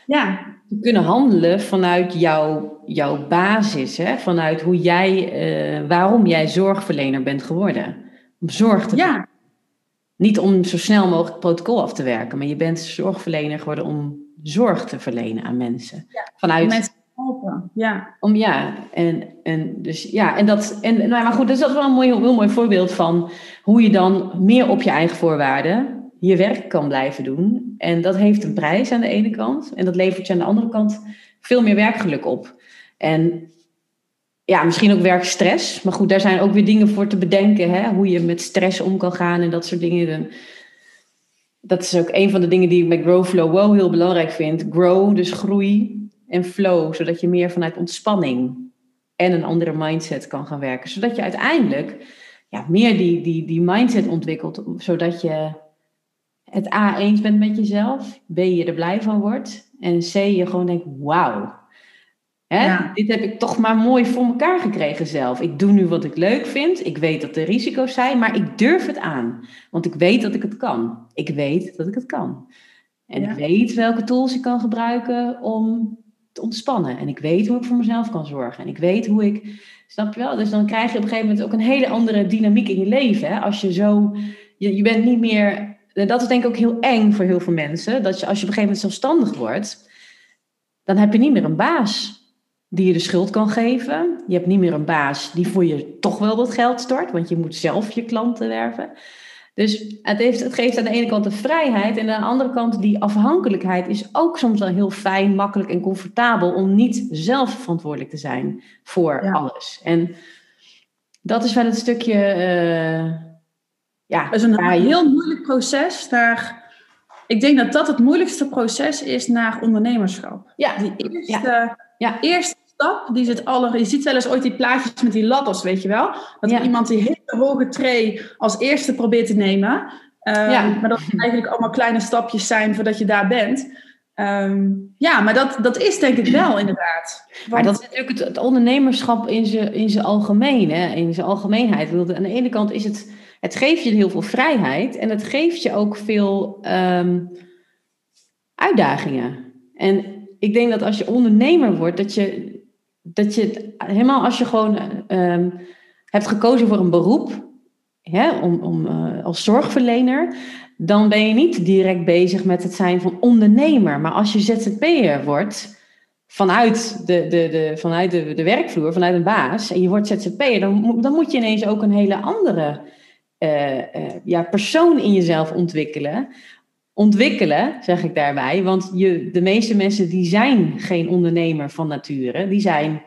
Ja te kunnen handelen vanuit jouw, jouw basis, hè? vanuit hoe jij, uh, waarom jij zorgverlener bent geworden. Om zorg te ja. Niet om zo snel mogelijk protocol af te werken, maar je bent zorgverlener geworden om zorg te verlenen aan mensen. Ja, vanuit mensen helpen. Ja. Om ja, en, en dus ja, en dat, en nou, maar goed, dus dat is wel een mooi, heel mooi voorbeeld van hoe je dan meer op je eigen voorwaarden je werk kan blijven doen. En dat heeft een prijs aan de ene kant. En dat levert je aan de andere kant veel meer werkgeluk op. En ja, misschien ook werkstress. Maar goed, daar zijn ook weer dingen voor te bedenken. Hè? Hoe je met stress om kan gaan en dat soort dingen. Dat is ook een van de dingen die ik met Grow Flow Wow heel belangrijk vind. Grow, dus groei. En flow, zodat je meer vanuit ontspanning en een andere mindset kan gaan werken. Zodat je uiteindelijk ja, meer die, die, die mindset ontwikkelt. Zodat je het A eens bent met jezelf, B je er blij van wordt en C je gewoon denkt, wauw. Dit heb ik toch maar mooi voor elkaar gekregen zelf. Ik doe nu wat ik leuk vind. Ik weet dat er risico's zijn, maar ik durf het aan. Want ik weet dat ik het kan. Ik weet dat ik het kan. En ik weet welke tools ik kan gebruiken om te ontspannen. En ik weet hoe ik voor mezelf kan zorgen. En ik weet hoe ik. Snap je wel? Dus dan krijg je op een gegeven moment ook een hele andere dynamiek in je leven. Hè? Als je zo. Je, je bent niet meer dat is denk ik ook heel eng voor heel veel mensen. Dat je als je op een gegeven moment zelfstandig wordt, dan heb je niet meer een baas die je de schuld kan geven. Je hebt niet meer een baas die voor je toch wel wat geld stort, want je moet zelf je klanten werven. Dus het, heeft, het geeft aan de ene kant de vrijheid en aan de andere kant die afhankelijkheid is ook soms wel heel fijn, makkelijk en comfortabel om niet zelf verantwoordelijk te zijn voor alles. En dat is wel het stukje. Uh, ja, het is een heel moeilijk proces naar. Ik denk dat dat het moeilijkste proces is naar ondernemerschap. Ja. Die eerste, ja. eerste stap, die zit aller. Je ziet wel eens ooit die plaatjes met die ladders, weet je wel? Dat iemand die hele hoge tray als eerste probeert te nemen. Um, maar dat het eigenlijk allemaal kleine stapjes zijn voordat je daar bent. Um, ja, maar dat, dat is denk ik wel inderdaad. Want... Maar dat is natuurlijk het, ondernemerschap in zijn in algemeen, hè? in zijn algemeenheid. Aan de ene kant is het het geeft je heel veel vrijheid en het geeft je ook veel um, uitdagingen. En ik denk dat als je ondernemer wordt, dat je, dat je helemaal als je gewoon um, hebt gekozen voor een beroep, om, om, uh, als zorgverlener, dan ben je niet direct bezig met het zijn van ondernemer. Maar als je ZZP'er wordt, vanuit de, de, de, vanuit de, de werkvloer, vanuit een baas, en je wordt ZZP'er, dan, dan moet je ineens ook een hele andere uh, ja, persoon in jezelf ontwikkelen. ontwikkelen, zeg ik daarbij. Want je, de meeste mensen die zijn geen ondernemer van nature. Die zijn,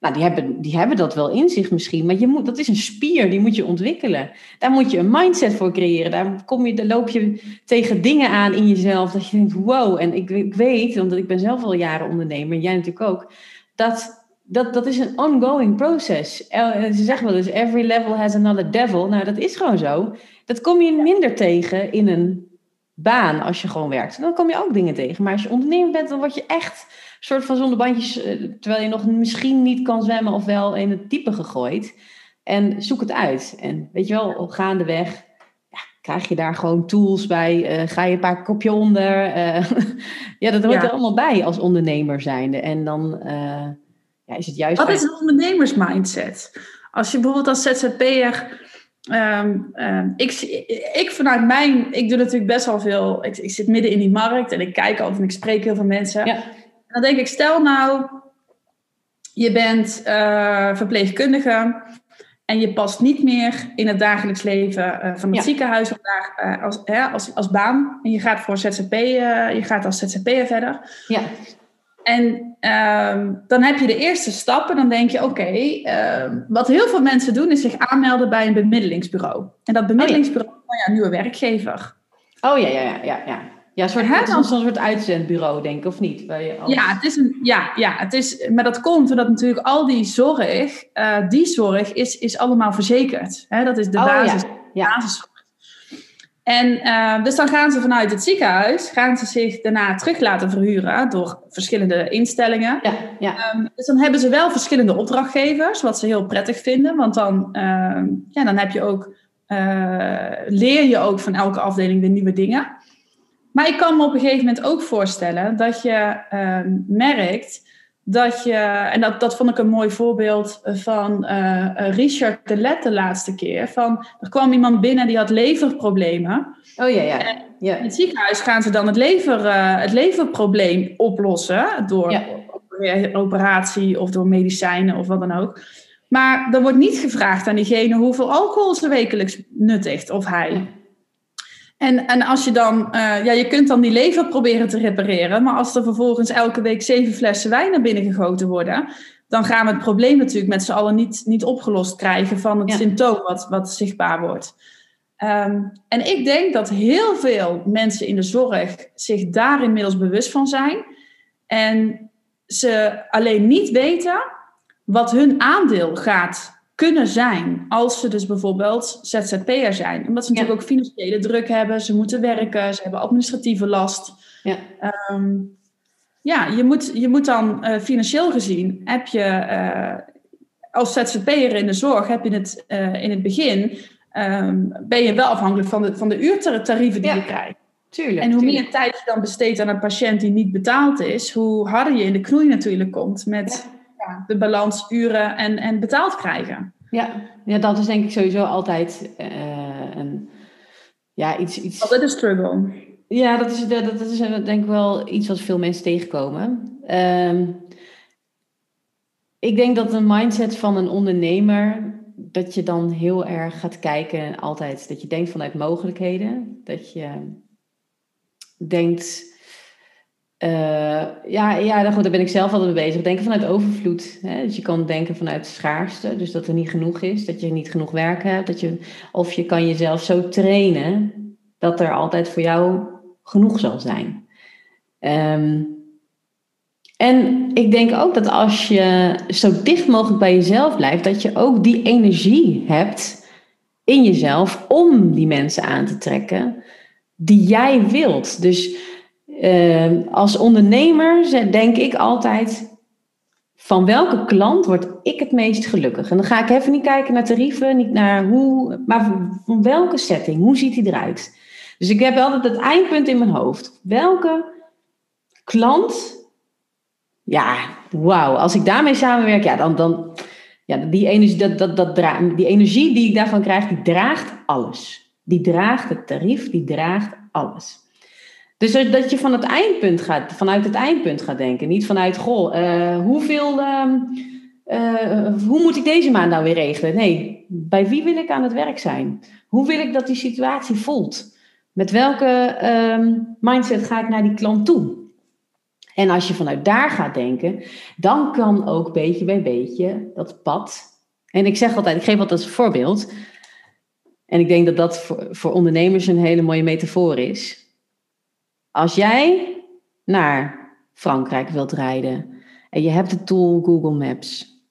nou, die hebben, die hebben dat wel in zich misschien. Maar je moet, dat is een spier, die moet je ontwikkelen. Daar moet je een mindset voor creëren. Daar, kom je, daar loop je tegen dingen aan in jezelf. Dat je denkt, wow. En ik, ik weet, omdat ik ben zelf al jaren ondernemer. Jij natuurlijk ook. Dat dat, dat is een ongoing process. Ze zeggen wel eens, every level has another devil. Nou, dat is gewoon zo. Dat kom je minder tegen in een baan als je gewoon werkt. Dan kom je ook dingen tegen. Maar als je ondernemer bent, dan word je echt een soort van zonder bandjes, eh, terwijl je nog misschien niet kan zwemmen of wel in het type gegooid. En zoek het uit. En weet je wel, gaandeweg ja, krijg je daar gewoon tools bij. Uh, ga je een paar kopje onder. Uh, ja, dat hoort er allemaal bij als ondernemer zijnde. En dan ja, is het juist... Wat is een ondernemersmindset? Als je bijvoorbeeld als ZZP'er Um, um, ik, ik vanuit mijn, ik doe natuurlijk best wel veel, ik, ik, zit midden in die markt en ik kijk over en ik spreek heel veel mensen. Ja. En dan denk ik, stel nou, je bent uh, verpleegkundige en je past niet meer in het dagelijks leven uh, van het ziekenhuis uh, als, hè, als, als baan. En je gaat voor ZZP, je gaat als ZZP'er verder. Ja. En ehm, dan heb je de eerste stappen. Dan denk je, oké, ehm, wat heel veel mensen doen is zich aanmelden bij een bemiddelingsbureau. En dat bemiddelingsbureau is oh ja, een nieuwe werkgever. Oh ja, ja, ja, ja. ja. Ja, soort, het is een soort uitzendbureau, denk ik, of niet? je ja, het is een, ja, ja, het is, maar dat komt omdat natuurlijk al die zorg, uh, die zorg is, is allemaal verzekerd. Hè? Dat is de oh, basis, ja. basis en uh, dus dan gaan ze vanuit het ziekenhuis, gaan ze zich daarna terug laten verhuren door verschillende instellingen. Ja, ja. Um, dus dan hebben ze wel verschillende opdrachtgevers, wat ze heel prettig vinden. Want dan, uh, ja, dan heb je ook, uh, leer je ook van elke afdeling weer nieuwe dingen. Maar ik kan me op een gegeven moment ook voorstellen dat je ehm, merkt dat je, en dat, dat vond ik een mooi voorbeeld van uh, Richard de Let de laatste keer. Van, er kwam iemand binnen die had leverproblemen. Oh ja, ja. ja. In het ziekenhuis gaan ze dan het, lever, uh, het leverprobleem oplossen door ja. operatie of door medicijnen of wat dan ook. Maar er wordt niet gevraagd aan diegene hoeveel alcohol ze wekelijks nuttigt of hij. En, en als je dan, uh, ja, je kunt dan die lever proberen te repareren, maar als er vervolgens elke week zeven flessen wijn naar binnen gegoten worden, dan gaan we het probleem natuurlijk met z'n allen niet, niet opgelost krijgen van het symptoom wat, wat zichtbaar wordt. Um, en ik denk dat heel veel mensen in de zorg zich daar inmiddels bewust van zijn. En ze alleen niet weten wat hun aandeel gaat kunnen zijn als ze dus bijvoorbeeld ZZP'er zijn. Omdat ze natuurlijk ook financiële druk hebben, ze moeten werken, ze hebben administratieve last. Ja, ehm, ja je, moet, je moet dan uh, financieel gezien, heb je uh, als ZZP'er in de zorg, heb je het uh, in het begin, um, ben je wel afhankelijk van de, van de uurtarieven die je krijgt. Tuurlijk, en hoe meer tijd je dan besteedt aan een patiënt die niet betaald is, hoe harder je in de knoei natuurlijk komt met de balans uren en, en betaald krijgen. Ja. ja, dat is denk ik sowieso altijd uh, een, ja, iets, iets... Altijd een struggle. Ja, dat is, dat, dat is denk ik wel iets wat veel mensen tegenkomen. Um, ik denk dat een mindset van een ondernemer, dat je dan heel erg gaat kijken altijd, dat je denkt vanuit mogelijkheden, dat je denkt uh, ja, ja goed, daar ben ik zelf altijd mee bezig. Denken vanuit overvloed. Hè? Dus je kan denken vanuit schaarste, dus dat er niet genoeg is, dat je niet genoeg werk hebt. Dat je, of je kan jezelf zo trainen dat er altijd voor jou genoeg zal zijn. Um, en ik denk ook dat als je zo dicht mogelijk bij jezelf blijft, dat je ook die energie hebt in jezelf om die mensen aan te trekken die jij wilt. Dus Ehm, als ondernemer denk ik altijd, van welke klant word ik het meest gelukkig? En dan ga ik even niet kijken naar tarieven, niet naar hoe, maar van welke setting, hoe ziet die eruit? Dus ik heb altijd het eindpunt in mijn hoofd. Welke klant, ja, wauw, als ik daarmee samenwerk, ja, dan, dan ja, die, energie, dat, dat, dat, die energie die ik daarvan krijg, die draagt alles. Die draagt het tarief, die draagt alles. Dus dat je van het eindpunt gaat, vanuit het eindpunt gaat denken. Niet vanuit, goh, uh, hoeveel, uh, uh, hoe moet ik deze maand nou weer regelen? Nee, bij wie wil ik aan het werk zijn? Hoe wil ik dat die situatie voelt? Met welke ehm, mindset ga ik naar die klant toe? En als je vanuit daar gaat denken, dan kan ook beetje bij beetje dat pad. En ik zeg altijd, ik geef altijd als voorbeeld. En ik denk dat dat voor ondernemers een hele mooie metafoor is. Als jij naar Frankrijk wilt rijden en je hebt de tool Google Maps.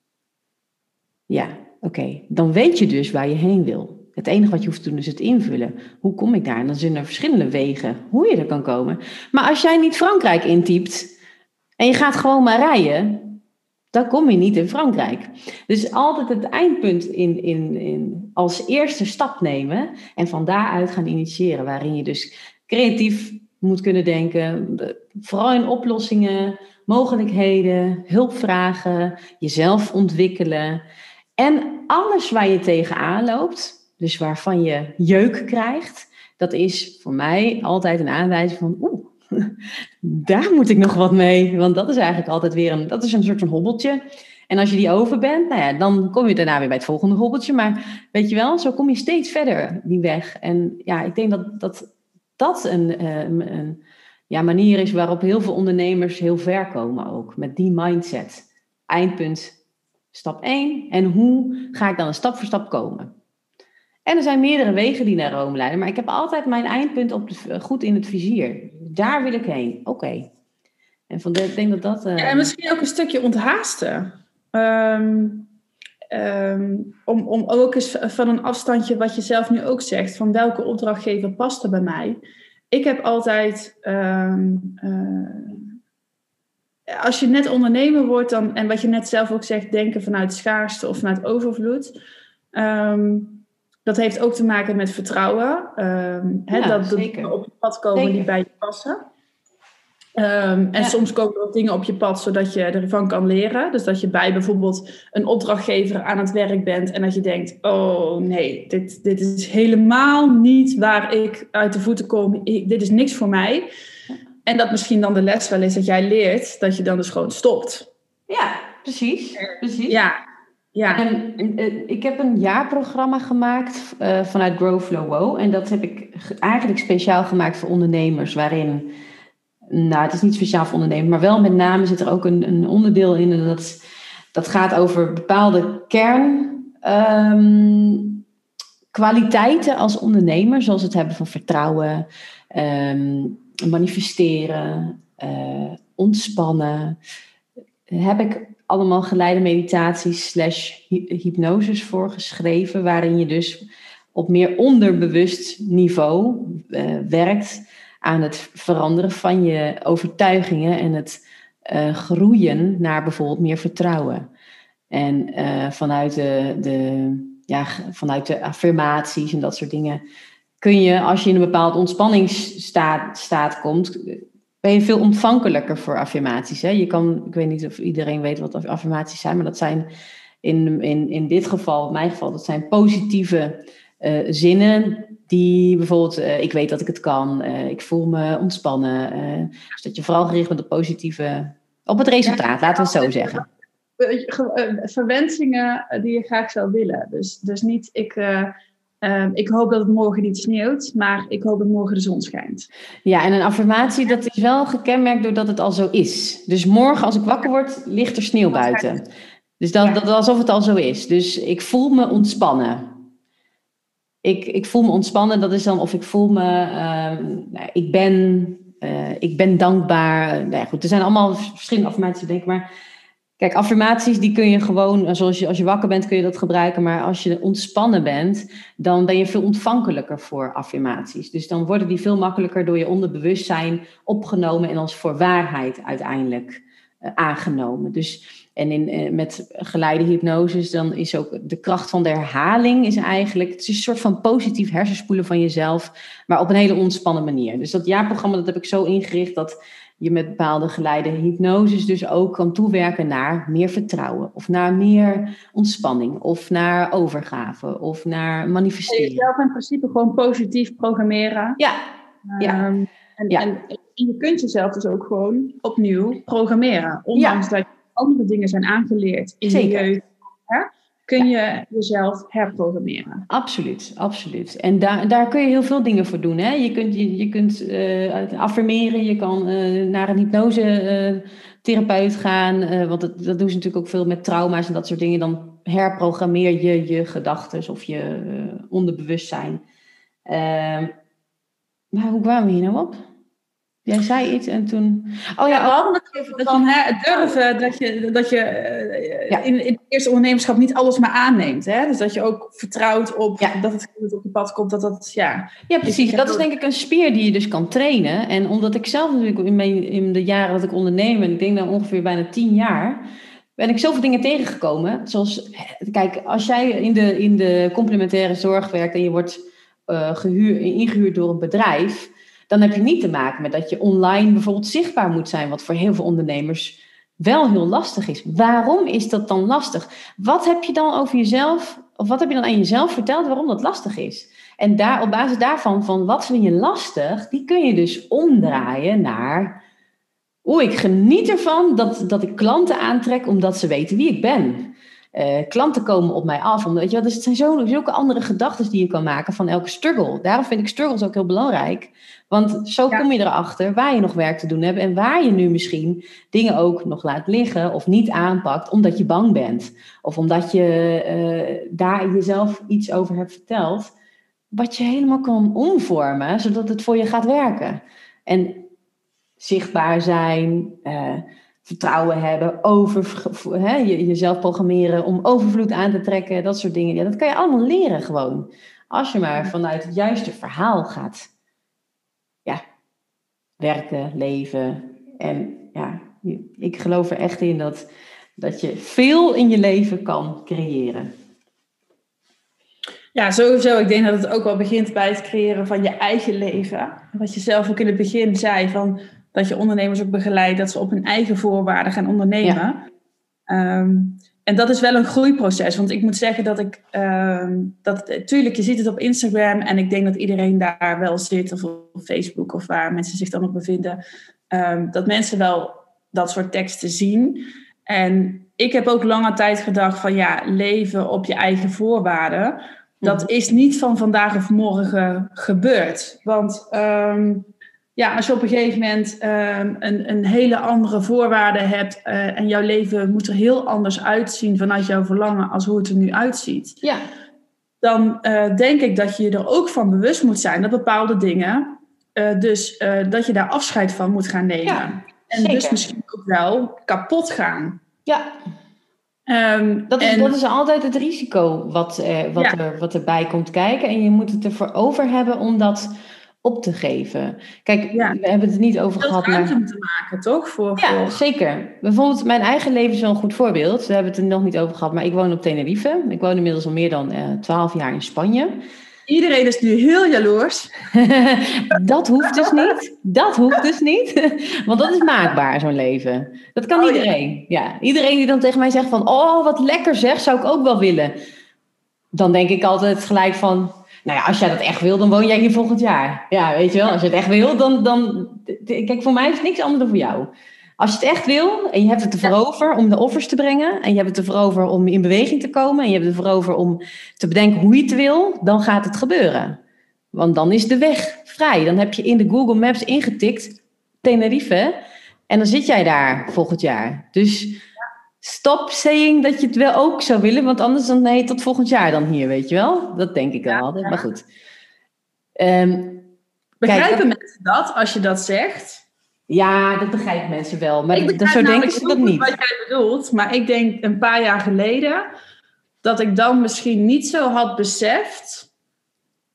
Ja, oké. Dan weet je dus waar je heen wil. Het enige wat je hoeft te doen is het invullen. Hoe kom ik daar? En dan zijn er verschillende wegen hoe je er kan komen. Maar als jij niet Frankrijk intypt en je gaat gewoon maar rijden, dan kom je niet in Frankrijk. Dus altijd het eindpunt in, in, in, als eerste stap nemen en van daaruit gaan initiëren. Waarin je dus creatief moet kunnen denken, vooral in oplossingen, mogelijkheden, hulpvragen, jezelf ontwikkelen. En alles waar je tegenaan loopt, dus waarvan je jeuk krijgt, dat is voor mij altijd een aanwijzing van, oeh, daar moet ik nog wat mee. Want dat is eigenlijk altijd weer een, dat is een soort van hobbeltje. En als je die over bent, nou ja, dan kom je daarna weer bij het volgende hobbeltje. Maar weet je wel, zo kom je steeds verder die weg. En ja, ik denk dat dat, dat een, eh, een, ja, manier is waarop heel veel ondernemers heel ver komen ook. Met die mindset. Eindpunt stap 1. En hoe ga ik dan een stap voor stap komen? En er zijn meerdere wegen die naar Rome leiden, maar ik heb altijd mijn eindpunt op goed in het vizier. Daar wil ik heen. Oké. En van de, ik denk dat dat. Uh... Ja, en misschien ook een stukje onthaasten. Ehm, ehm, om, om ook eens van een afstandje, wat je zelf nu ook zegt, van welke opdrachtgever past er bij mij. Ik heb altijd. Um, als je net ondernemer wordt dan, en wat je net zelf ook zegt, denken vanuit schaarste of vanuit overvloed. Um, dat heeft ook te maken met vertrouwen. Um, dat er op je pad komen die bij je passen. Um, en soms komen er ook dingen op je pad zodat je ervan kan leren. Dus dat je bij bijvoorbeeld een opdrachtgever aan het werk bent en dat je denkt: Oh nee, dit, dit is helemaal niet waar ik uit de voeten kom. Ik, dit is niks voor mij. En dat misschien dan de les wel is dat jij leert dat je dan dus gewoon stopt. Ja, precies. precies. Ja, ja. En, eh, ik heb een jaarprogramma gemaakt uh, vanuit Grow Flow Wow. En dat heb ik eigenlijk speciaal gemaakt voor ondernemers. Waarin, nou het is niet speciaal voor ondernemers, maar wel met name zit er ook een, een onderdeel in. Dat, dat gaat over bepaalde kernkwaliteiten ehm, als ondernemer. Zoals het hebben van vertrouwen, ehm, manifesteren, uh, ontspannen. Heb ik allemaal geleide meditaties slash hypnoses voor geschreven, waarin je dus op meer onderbewust niveau uh, werkt aan het veranderen van je overtuigingen en het uh, groeien naar bijvoorbeeld meer vertrouwen. En uh, vanuit, de, de, ja, vanuit de affirmaties en dat soort dingen kun je, als je in een bepaald ontspanningsstaat staat komt, ben je veel ontvankelijker voor affirmaties. Hè? Je kan, ik weet niet of iedereen weet wat affirmaties zijn, maar dat zijn in, in, in dit geval, in mijn geval, dat zijn positieve uh, zinnen die bijvoorbeeld, uh, ik weet dat ik het kan, uh, ik voel me ontspannen. dus dat je vooral gericht bent op positieve, op het resultaat, laten we het zo zeggen. Verwensingen die je graag zou willen. Dus, dus niet ik ik hoop dat het morgen niet sneeuwt, maar ik hoop dat morgen de zon schijnt. Ja, en een affirmatie dat is wel gekenmerkt doordat het al zo is. Dus morgen als ik wakker word, ligt er sneeuw buiten. Dus dat, dat alsof het al zo is. Dus ik voel me ontspannen. Ik, ik voel me ontspannen, dat is dan of ik voel me, uh, ik ben, uh, ik ben dankbaar. Nou goed, er zijn allemaal verschillende affirmaties, denk ik, maar Kijk, affirmaties die kun je gewoon, zoals je, als je wakker bent kun je dat gebruiken, maar als je ontspannen bent, dan ben je veel ontvankelijker voor affirmaties. Dus dan worden die veel makkelijker door je onderbewustzijn opgenomen en als voor waarheid uiteindelijk aangenomen. Dus, en in, uh, met geleide hypnoses, dan is ook de kracht van de herhaling is eigenlijk, het is een soort van positief hersenspoelen van jezelf, maar op een hele ontspannen manier. Dus dat jaarprogramma, dat heb ik zo ingericht dat je met bepaalde geleide hypnoses dus ook kan toewerken naar meer vertrouwen of naar meer ontspanning of naar overgave of naar manifesteren. Jezelf in principe gewoon positief programmeren. Ja. ja. Um, en, ja. en, je kunt jezelf dus ook gewoon opnieuw programmeren. Ondanks dat andere dingen zijn aangeleerd in Zeker. je jeugd. Hè? kun je jezelf herprogrammeren. Absoluut, absoluut. En daar, daar kun je heel veel dingen voor doen. Hè? Je kunt, je, je kunt uh, affirmeren, je kan uh, naar een hypnosetherapeut gaan. want dat, dat doen ze natuurlijk ook veel met trauma's en dat soort dingen. Dan herprogrammeer je je gedachten of je onderbewustzijn. Ehm, maar hoe kwamen we hier nou op? Jij zei iets en toen. Oh ja, we hadden het van hè, durven dat je, dat je uh, in, in het eerste ondernemerschap niet alles maar aanneemt. Hè? Dus dat je ook vertrouwt op dat het goed op je pad komt. Dat dat, ja. ja, precies. Dat is denk ik een spier die je dus kan trainen. En omdat ik zelf natuurlijk in, mijn, in de jaren dat ik onderneem, en ik denk dan ongeveer bijna tien jaar, ben ik zoveel dingen tegengekomen. Zoals, kijk, als jij in de, in de complementaire zorg werkt en je wordt uh, gehuur, ingehuurd door een bedrijf dan heb je niet te maken met dat je online bijvoorbeeld zichtbaar moet zijn, wat voor heel veel ondernemers wel heel lastig is. Waarom is dat dan lastig? Wat heb je dan over jezelf, of wat heb je dan aan jezelf verteld waarom dat lastig is? En daar, op basis daarvan, van wat vind je lastig, die kun je dus omdraaien naar. Oeh, ik geniet ervan dat, dat ik klanten aantrek omdat ze weten wie ik ben. Uh, klanten komen op mij af. Omdat, weet je, dus het zijn zo, zulke andere gedachten die je kan maken van elke struggle. Daarom vind ik struggles ook heel belangrijk. Want zo kom je erachter waar je nog werk te doen hebt en waar je nu misschien dingen ook nog laat liggen of niet aanpakt omdat je bang bent. Of omdat je uh, daar jezelf iets over hebt verteld, wat je helemaal kan omvormen zodat het voor je gaat werken. En zichtbaar zijn, uh, vertrouwen hebben, over, hè, jezelf programmeren om overvloed aan te trekken, dat soort dingen. Ja, dat kan je allemaal leren gewoon. Als je maar vanuit het juiste verhaal gaat werken, leven. En ja, ik geloof er echt in dat, dat je veel in je leven kan creëren. Ja, sowieso. Ik denk dat het ook wel begint bij het creëren van je eigen leven. Wat je zelf ook in het begin zei, van dat je ondernemers ook begeleidt, dat ze op hun eigen voorwaarden gaan ondernemen. Ja. Ehm, en dat is wel een groeiproces. Want ik moet zeggen dat ik. Uh, dat, tuurlijk, je ziet het op Instagram. En ik denk dat iedereen daar wel zit. Of op Facebook of waar mensen zich dan op bevinden. Um, dat mensen wel dat soort teksten zien. En ik heb ook lange tijd gedacht van ja, leven op je eigen voorwaarden. Dat mhm. is niet van vandaag of morgen gebeurd. Want um, ja, als je op een gegeven moment ehm, een, een hele andere voorwaarde hebt uh, en jouw leven moet er heel anders uitzien vanuit jouw verlangen als hoe het er nu uitziet. Ja. Dan uh, denk ik dat je er ook van bewust moet zijn dat bepaalde dingen, uh, dus dat je daar afscheid van moet gaan nemen. Ja, en dus misschien ook wel kapot gaan. Ja. Um, dat, is, en, dat is altijd het risico wat, wat, ja. er, wat erbij komt kijken. En je moet het ervoor over hebben om dat op te geven. Kijk, we hebben het niet over gehad. maar... te maken, toch? Voor, ja, voor... zeker. Bijvoorbeeld, mijn eigen leven is wel een goed voorbeeld. We hebben het er nog niet over gehad, maar ik woon op Tenerife. Ik woon inmiddels al meer dan eh, twaalf jaar in Spanje. Iedereen is nu heel jaloers. dat hoeft dus niet. Dat hoeft dus niet. Want dat is maakbaar, zo'n leven. Dat kan oh, iedereen. Ja. ja. Iedereen die dan tegen mij zegt van... Oh, wat lekker zeg, zou ik ook wel willen. Dan denk ik altijd gelijk van nou ja, als jij dat echt wil, dan woon jij hier volgend jaar. Ja, weet je wel, als je het echt wil, dan, dan... Kijk, voor mij is het niks anders dan voor jou. Als je het echt wil en je hebt het ervoor over om de offers te brengen... en je hebt het ervoor over om in beweging te komen... en je hebt het ervoor over om te bedenken hoe je het wil... dan gaat het gebeuren. Want dan is de weg vrij. Dan heb je in de Google Maps ingetikt Tenerife... en dan zit jij daar volgend jaar. Dus stop saying dat je het wel ook zou willen, want anders dan nee, tot volgend jaar dan hier, weet je wel? Dat denk ik wel altijd, maar goed. Um, Begrijpen mensen dat als je dat zegt? Ja, dat begrijpen mensen wel, maar dat, zo denken ze dat niet. Wat jij bedoelt, maar ik denk een paar jaar geleden dat ik dan misschien niet zo had beseft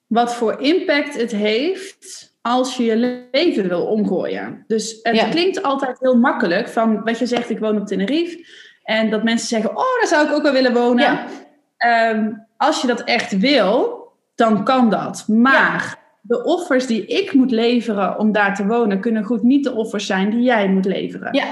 wat voor impact het heeft als je je leven wil omgooien. Dus het klinkt altijd heel makkelijk van wat je zegt, ik woon op Tenerife. En dat mensen zeggen, oh, daar zou ik ook wel willen wonen. Ehm, als je dat echt wil, dan kan dat. Maar de offers die ik moet leveren om daar te wonen, kunnen goed niet de offers zijn die jij moet leveren. Ja.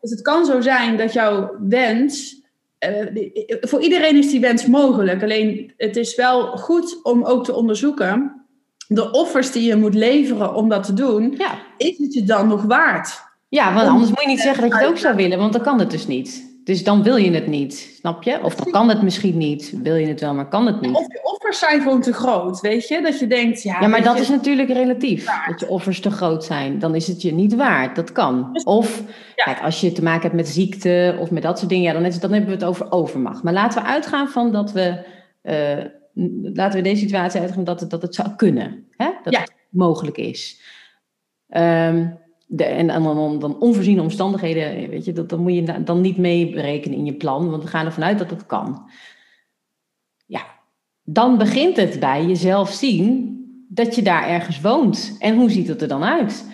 Dus het kan zo zijn dat jouw wens. Uh, voor iedereen is die wens mogelijk. Alleen het is wel goed om ook te onderzoeken. De offers die je moet leveren om dat te doen, ja. is het je dan nog waard? Ja, want anders moet je niet zeggen dat je het ook zou willen, want dan kan het dus niet. Dus dan wil je het niet, snap je? Of dan kan het misschien niet. Wil je het wel, maar kan het niet. Of je offers zijn gewoon te groot, weet je? Dat je denkt, ja... Ja, maar dat je, is natuurlijk relatief. Dat je offers te groot zijn. Dan is het je niet waard. Dat kan. Of, Ja. kijk, als je te maken hebt met ziekte of met dat soort dingen, ja, dan, is, dan hebben we het over overmacht. Maar laten we uitgaan van dat we, eh, laten we deze situatie uitgaan dat het, dat het zou kunnen. Hè? Dat Ja. het mogelijk is. Ehm, en dan, dan, onvoorziene omstandigheden, weet je, dat, dan moet je da- dan niet meeberekenen in je plan, want we gaan ervan uit dat het kan. Ja, dan begint het bij jezelf zien dat je daar ergens woont. En hoe ziet het er dan uit?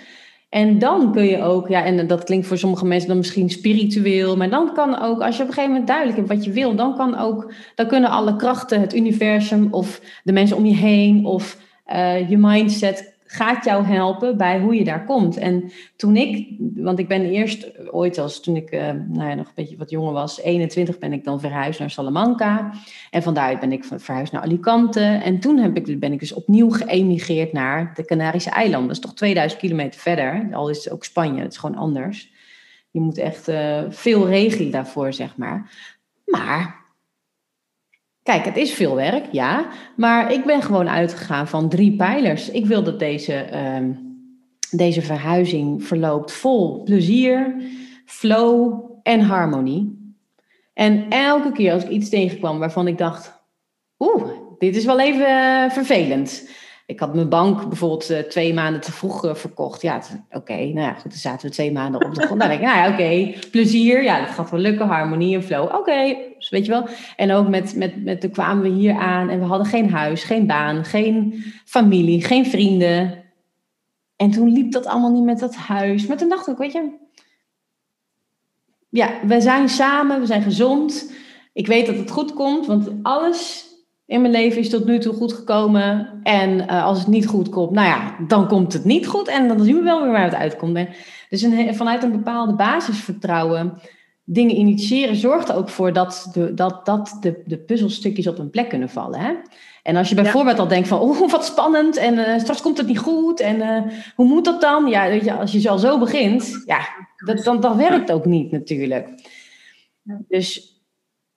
En dan kun je ook, ja, en dat klinkt voor sommige mensen dan misschien spiritueel, maar dan kan ook, als je op een gegeven moment duidelijk hebt wat je wil, dan kan ook, dan kunnen alle krachten, het universum of de mensen om je heen of eh, je mindset gaat jou helpen bij hoe je daar komt. En toen ik, want ik ben eerst ooit als toen ik eh, nou ja, nog een beetje wat jonger was, 21 ben ik dan verhuisd naar Salamanca. En van daaruit ben ik verhuisd naar Alicante. En toen heb ik, ben ik dus opnieuw geëmigreerd naar de Canarische eilanden. Dat is toch 2000 kilometer verder. Al is het ook Spanje, het is gewoon anders. Je moet echt eh, veel regelen daarvoor, zeg maar. Maar, kijk, het is veel werk, ja. Maar ik ben gewoon uitgegaan van drie pijlers. Ik wil dat deze, ehm, deze verhuizing verloopt vol plezier, flow en harmonie. En elke keer als ik iets tegenkwam waarvan ik dacht, oeh, dit is wel even eh, vervelend. Ik had mijn bank bijvoorbeeld eh, twee maanden te vroeg eh, verkocht. Ja, oké, nou ja, goed, dan zaten we twee maanden op de grond. Dan denk ik, nou ja, oké, plezier, ja, dat gaat wel lukken, harmonie en flow. Oké, dus weet je wel. En ook met, met, met, toen kwamen we hier aan en we hadden geen huis, geen baan, geen familie, geen vrienden. En toen liep dat allemaal niet met dat huis. Maar toen dacht ik, weet je, ja, we zijn samen, we zijn gezond. Ik weet dat het goed komt, want alles in mijn leven is tot nu toe goed gekomen. En eh, als het niet goed komt, nou ja, dan komt het niet goed. En dan zien we wel weer waar het uitkomt. En dus een, vanuit een bepaalde basisvertrouwen dingen initiëren zorgt er ook voor dat de, dat, dat de, de puzzelstukjes op een plek kunnen vallen. Hè? En als je bijvoorbeeld al denkt van, oh, wat spannend en eh, straks komt het niet goed en eh, hoe moet dat dan? Ja, weet je, als je al zo begint, ja, dat, dan, dan werkt het ook niet natuurlijk. Dus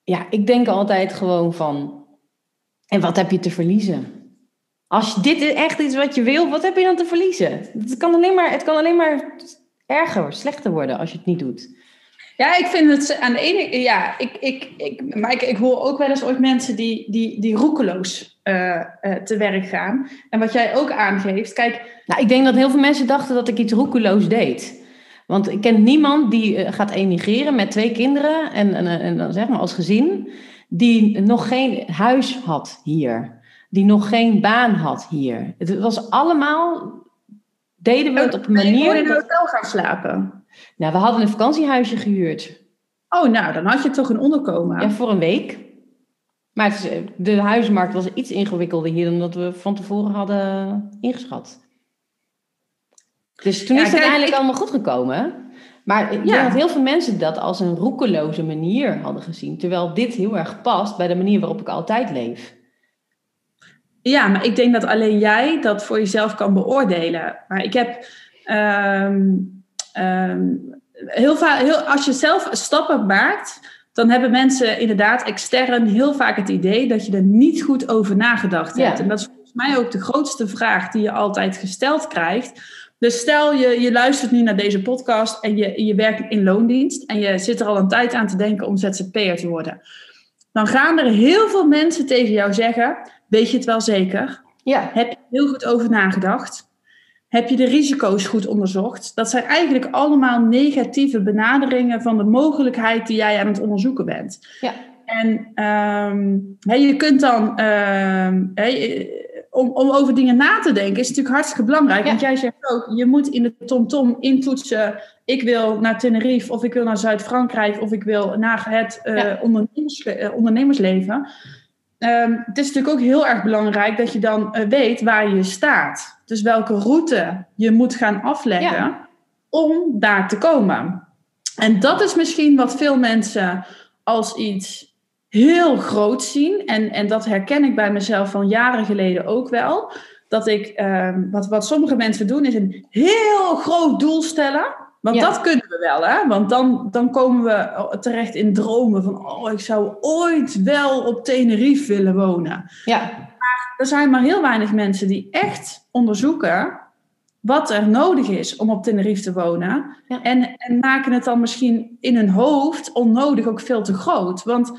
ja, ik denk altijd gewoon van, en wat heb je te verliezen? Als dit is echt iets wat je wil, wat heb je dan te verliezen? Het kan alleen maar, het kan alleen maar erger, slechter worden als je het niet doet. Ja, ik vind het aan de ene... Ja, ik, ik, ik, maar ik, ik hoor ook wel eens ooit mensen die, die, die roekeloos eh, eh, te werk gaan. En wat jij ook aangeeft, kijk... Nou, ik denk dat heel veel mensen dachten dat ik iets roekeloos deed. Want ik ken niemand die uh, gaat emigreren met twee kinderen en, en, en dan zeg maar als gezin, die nog geen huis had hier. Die nog geen baan had hier. Het was allemaal, deden we het op een manier... in een hotel gaan slapen? Nou, we hadden een vakantiehuisje gehuurd. Oh, nou, dan had je toch een onderkomen. Ja, voor een week. Maar is, de huismarkt was iets ingewikkelder hier dan dat we van tevoren hadden ingeschat. Dus toen Ja, is het kijk, uiteindelijk ik- allemaal goed gekomen. Maar ik Ja. denk dat heel veel mensen dat als een roekeloze manier hadden gezien. Terwijl dit heel erg past bij de manier waarop ik altijd leef. Ja, maar ik denk dat alleen jij dat voor jezelf kan beoordelen. Maar ik heb ehm, ehm, heel vaak, heel, als je zelf stappen maakt, dan hebben mensen inderdaad extern heel vaak het idee dat je er niet goed over nagedacht hebt. Ja. En dat is volgens mij ook de grootste vraag die je altijd gesteld krijgt. Dus stel je, je luistert nu naar deze podcast en je, je werkt in loondienst en je zit er al een tijd aan te denken om ZZP'er te worden. Dan gaan er heel veel mensen tegen jou zeggen, weet je het wel zeker? Ja, Heb je er heel goed over nagedacht? Heb je de risico's goed onderzocht? Dat zijn eigenlijk allemaal negatieve benaderingen van de mogelijkheid die jij aan het onderzoeken bent. Ja. En ehm, je kunt dan, ehm, om, om over dingen na te denken, is natuurlijk hartstikke belangrijk. Ja. Want jij zegt ook, je moet in de TomTom intoetsen, ik wil naar Tenerife, of ik wil naar Zuid-Frankrijk, of ik wil naar het eh, Ja. ondernemers, eh, ondernemersleven. Ehm, het is natuurlijk ook heel erg belangrijk dat je dan eh, weet waar je staat. Dus welke route je moet gaan afleggen Ja. om daar te komen. En dat is misschien wat veel mensen als iets heel groot zien. En, en dat herken ik bij mezelf van jaren geleden ook wel. Dat ik, ehm, wat, wat sommige mensen doen, is een heel groot doel stellen. Want Ja. dat kunnen we wel, hè? Want dan, dan komen we terecht in dromen van... oh, ik zou ooit wel op Tenerife willen wonen. Ja, Er zijn maar heel weinig mensen die echt onderzoeken... wat er nodig is om op Tenerife te wonen. Ja. En, en maken het dan misschien in hun hoofd onnodig ook veel te groot. Want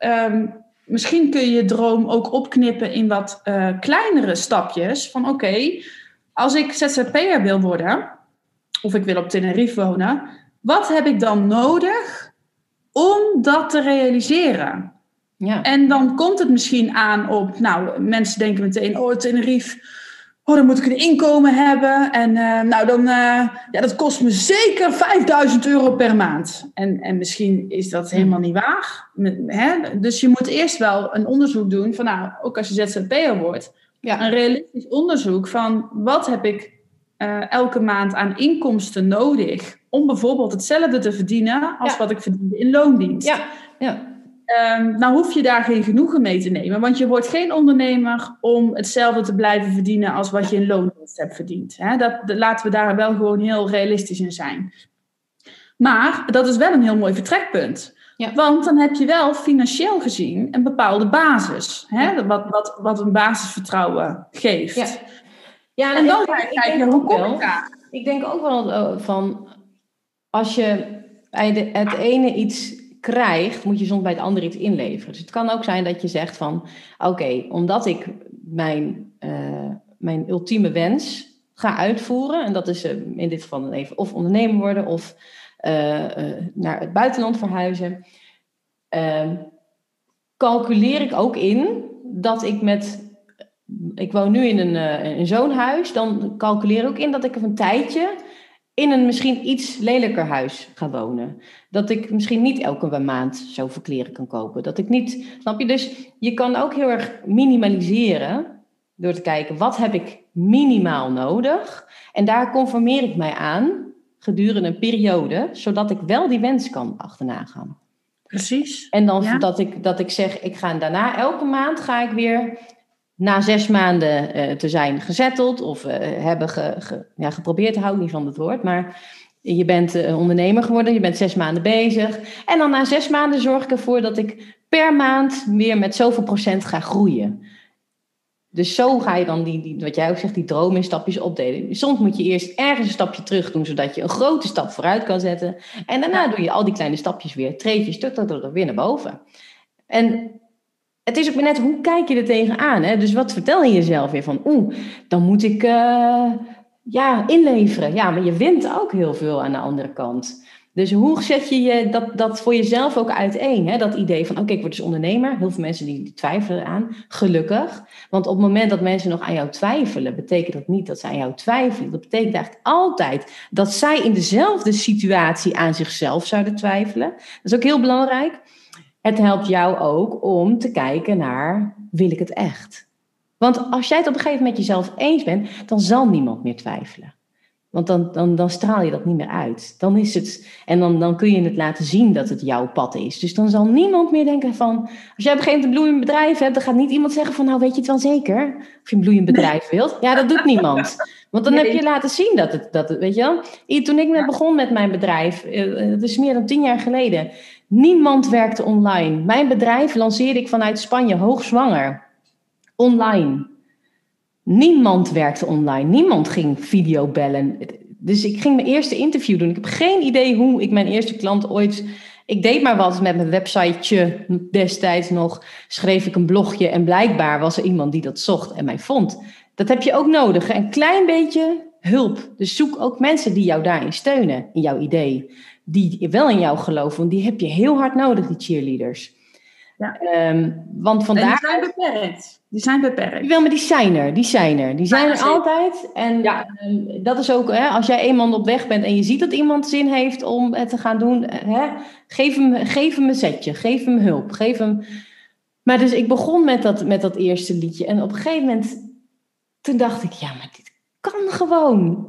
ehm, misschien kun je je droom ook opknippen in wat eh, kleinere stapjes. Van oké, als ik ZZP'er wil worden, of ik wil op Tenerife wonen, wat heb ik dan nodig om dat te realiseren? ja. En dan komt het misschien aan op, nou, mensen denken meteen, oh, Tenerife, oh, dan moet ik een inkomen hebben. En eh, nou, dan, eh, ja, dat kost me zeker 5000 euro per maand. En, en misschien is dat helemaal niet waar. Hè? Dus je moet eerst wel een onderzoek doen van, nou, ook als je ZZP'er wordt, ja. een realistisch onderzoek van wat heb ik eh, elke maand aan inkomsten nodig om bijvoorbeeld hetzelfde te verdienen als Ja. wat ik verdiende in loondienst. ja. ja. Ehm, nou hoef je daar geen genoegen mee te nemen, want je wordt geen ondernemer om hetzelfde te blijven verdienen als wat je in loondienst hebt verdiend. Hè? Dat, dat- laten we daar wel gewoon heel realistisch in zijn. Maar dat is wel een heel mooi vertrekpunt. Ja. Want dan heb je wel financieel gezien een bepaalde basis, hè? Wat, wat, wat een basisvertrouwen geeft. Ja. Ja, En dan ga je hoe ook kom ik daar? Ik denk ook wel eh, van, als je bij de, het ene iets krijgt, moet je soms bij het andere iets inleveren. Dus het kan ook zijn dat je zegt van, oké, omdat ik mijn, eh, mijn ultieme wens ga uitvoeren, en dat is eh, in dit geval even of ondernemer worden of eh, naar het buitenland verhuizen, ehm, calculeer ik ook in dat ik met ik woon nu in een, in zo'n huis, dan calculeer ik ook in dat ik een tijdje in een misschien iets lelijker huis ga wonen. Dat ik misschien niet elke maand zoveel kleren kan kopen. Dat ik niet, snap je? Dus je kan ook heel erg minimaliseren door te kijken wat heb ik minimaal nodig. En daar conformeer ik mij aan gedurende een periode, zodat ik wel die wens kan achterna gaan. Precies. En dan Ja. dat, ik, dat ik zeg, ik ga daarna elke maand ga ik weer na zes maanden eh, te zijn gezetteld of eh, hebben ge, ge- ja, geprobeerd, hou ik niet van het woord, maar je bent eh, ondernemer geworden, je bent zes maanden bezig. En dan na zes maanden zorg ik ervoor dat ik per maand weer met zoveel procent ga groeien. Dus zo ga je dan, die, die, wat jij ook zegt, die droom in stapjes opdelen. Soms moet je eerst ergens een stapje terug doen, zodat je een grote stap vooruit kan zetten. En daarna doe je al die kleine stapjes weer, tuk, tuk, weer naar boven. En het is ook net, hoe kijk je er tegenaan? Hè? Dus wat vertel je jezelf weer van, oeh, dan moet ik eh, ja, inleveren. Ja, maar je wint ook heel veel aan de andere kant. Dus hoe zet je, je dat, dat voor jezelf ook uiteen? Hè? Dat idee van, oké, ik word dus ondernemer. Heel veel mensen die, twijfelen aan. Gelukkig. Want op het moment dat mensen nog aan jou twijfelen, betekent dat niet dat ze aan jou twijfelen. Dat betekent eigenlijk altijd dat zij in dezelfde situatie aan zichzelf zouden twijfelen. Dat is ook heel belangrijk. Het helpt jou ook om te kijken naar, wil ik het echt? Want als jij het op een gegeven moment jezelf eens bent, dan zal niemand meer twijfelen. Want dan, dan, dan straal je dat niet meer uit. Dan is het, en dan, dan kun je het laten zien dat het jouw pad is. Dus dan zal niemand meer denken van... Als jij op een gegeven moment een bloeiend bedrijf hebt... dan gaat niet iemand zeggen van... nou weet je het wel zeker? Of je een bloeiend bedrijf wilt. Ja, dat doet niemand. Want dan Nee. heb je laten zien dat het... Dat het weet je wel? Toen ik net begon met mijn bedrijf... eh, Het is meer dan tien jaar geleden... Niemand werkte online. Mijn bedrijf lanceerde ik vanuit Spanje hoogzwanger. Online. Niemand werkte online. Niemand ging video bellen. Dus ik ging mijn eerste interview doen. Ik heb geen idee hoe ik mijn eerste klant ooit. Ik deed maar wat met mijn websiteje destijds nog. Schreef ik een blogje en blijkbaar was er iemand die dat zocht en mij vond. Dat heb je ook nodig. Een klein beetje hulp. Dus zoek ook mensen die jou daarin steunen, in jouw idee. Die wel in jou geloven, want die heb je heel hard nodig, die cheerleaders. Ja. Ehm, want En die vandaag. zijn beperkt. Die zijn beperkt. Wel, maar die zijn er, die zijn er. Die zijn Ja, er altijd. En Ja. ehm, dat is ook, hè, als jij eenmaal op weg bent en je ziet dat iemand zin heeft om het te gaan doen, hè, geef, hem, geef hem een setje, geef hem hulp, geef hem... Maar dus ik begon met dat, met dat eerste liedje en op een gegeven moment, toen dacht ik, ja, maar dit kan gewoon.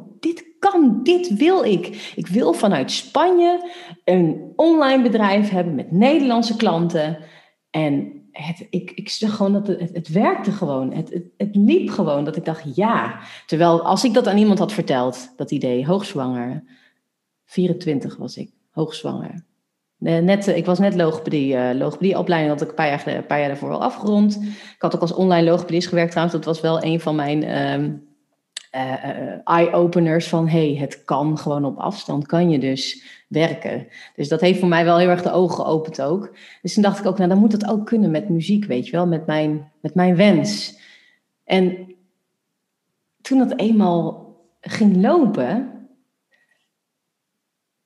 Kan, dit wil ik. Ik wil vanuit Spanje een online bedrijf hebben met Nederlandse klanten. En het, ik, ik zag gewoon dat het, het, werkte gewoon. Het, het, het liep gewoon. Dat ik dacht, ja. Terwijl als ik dat aan iemand had verteld, dat idee, hoogzwanger. 24 was ik, hoogzwanger. Net, ik was net logopedie, uh, logopedieopleiding, had ik een paar jaar, een paar daarvoor al afgerond. Ik had ook als online logopedist gewerkt trouwens. Dat was wel een van mijn ehm, eye-openers van... hey, het kan gewoon op afstand, kan je dus werken. Dus dat heeft voor mij wel heel erg de ogen geopend ook. Dus toen dacht ik ook, nou dan moet dat ook kunnen met muziek, weet je wel, met mijn, met mijn wens. En toen dat eenmaal ging lopen,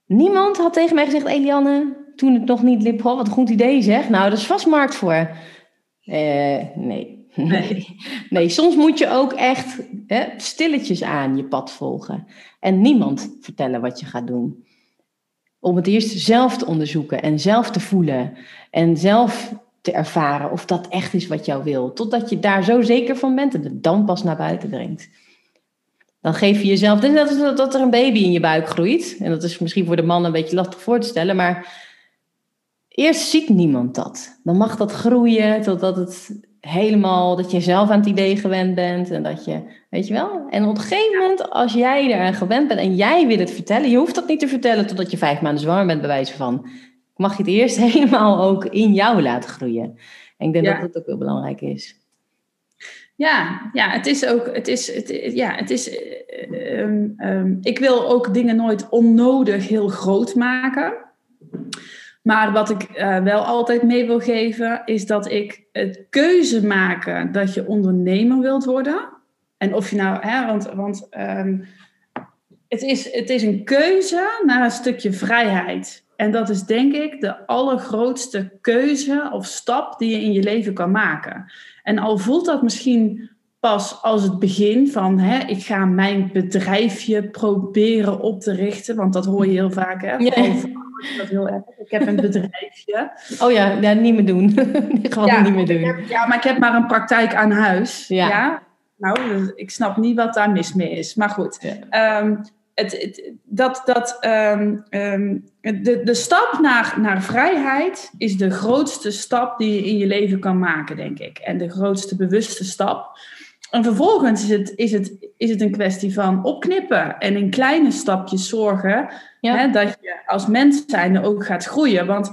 niemand had tegen mij gezegd, Eliane, toen het nog niet liep, wat een goed idee zeg. Nou, dat is vast markt voor. Uh, nee. Nee. nee, soms moet je ook echt hè, stilletjes aan je pad volgen. En niemand vertellen wat je gaat doen. Om het eerst zelf te onderzoeken en zelf te voelen. En zelf te ervaren of dat echt is wat jou wil. Totdat je daar zo zeker van bent en het dan pas naar buiten brengt. Dan geef je jezelf. Is net dat er een baby in je buik groeit. En dat is misschien voor de man een beetje lastig voor te stellen. Maar eerst ziet niemand dat. Dan mag dat groeien totdat het helemaal. dat je zelf aan het idee gewend bent. En dat je. Weet je wel? En op een gegeven moment, als jij eraan gewend bent en jij wil het vertellen. Je hoeft dat niet te vertellen totdat je vijf maanden zwanger bent, bij wijze van mag je het eerst helemaal ook in jou laten groeien. En ik denk dat dat ook heel belangrijk is. Ja, ja, het is ook, het is, het, ja, het is, uh, um, ik wil ook dingen nooit onnodig heel groot maken. Maar wat ik uh, wel altijd mee wil geven, is dat ik het keuze maken dat je ondernemer wilt worden. En of je nou, hè, want, want um, het, is, het is een keuze naar een stukje vrijheid. En dat is denk ik de allergrootste keuze of stap die je in je leven kan maken. En al voelt dat misschien pas als het begin van hè, ik ga mijn bedrijfje proberen op te richten, want dat hoor je heel vaak. Hè? Ja. Dat heel erg. Ik heb een bedrijfje. Oh ja, ja niet meer doen. Gewoon ja, niet meer doen. ja, maar ik heb maar een praktijk aan huis. Ja. ja? Nou, ik snap niet wat daar mis mee is. Maar goed. Ja. Um, het, dat, dat, um, um, de, de stap naar, naar vrijheid is de grootste stap die je in je leven kan maken, denk ik. En de grootste bewuste stap. En vervolgens is het, is het, is het een kwestie van opknippen en in kleine stapjes zorgen hè, dat je als mens zijnde ook gaat groeien. Want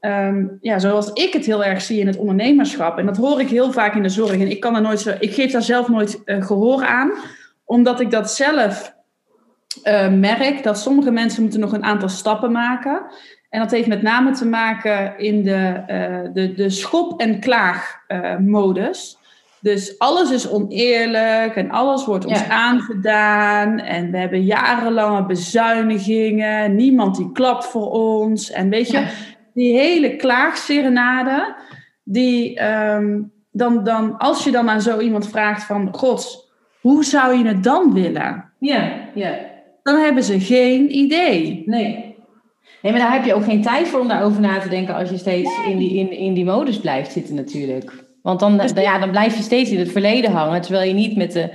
um, ja, zoals ik het heel erg zie in het ondernemerschap, en dat hoor ik heel vaak in de zorg, en ik, kan er nooit zo, ik geef daar zelf nooit uh, gehoor aan, omdat ik dat zelf uh, merk dat sommige mensen moeten nog een aantal stappen maken. En dat heeft met name te maken in de, uh, de, de schop- en klaagmodus. Dus alles is oneerlijk en alles wordt ons aangedaan. En we hebben jarenlange bezuinigingen. Niemand die klapt voor ons. En weet je, die hele klaagserenade, die um, dan, dan, als je dan aan zo iemand vraagt van... God, hoe zou je het dan willen? Ja, ja dan hebben ze geen idee. Nee. Nee, maar daar heb je ook geen tijd voor om daarover na te denken als je steeds in, die, in, in die modus blijft zitten natuurlijk. Want dan, dus ja, dan blijf je steeds in het verleden hangen, terwijl je niet met de,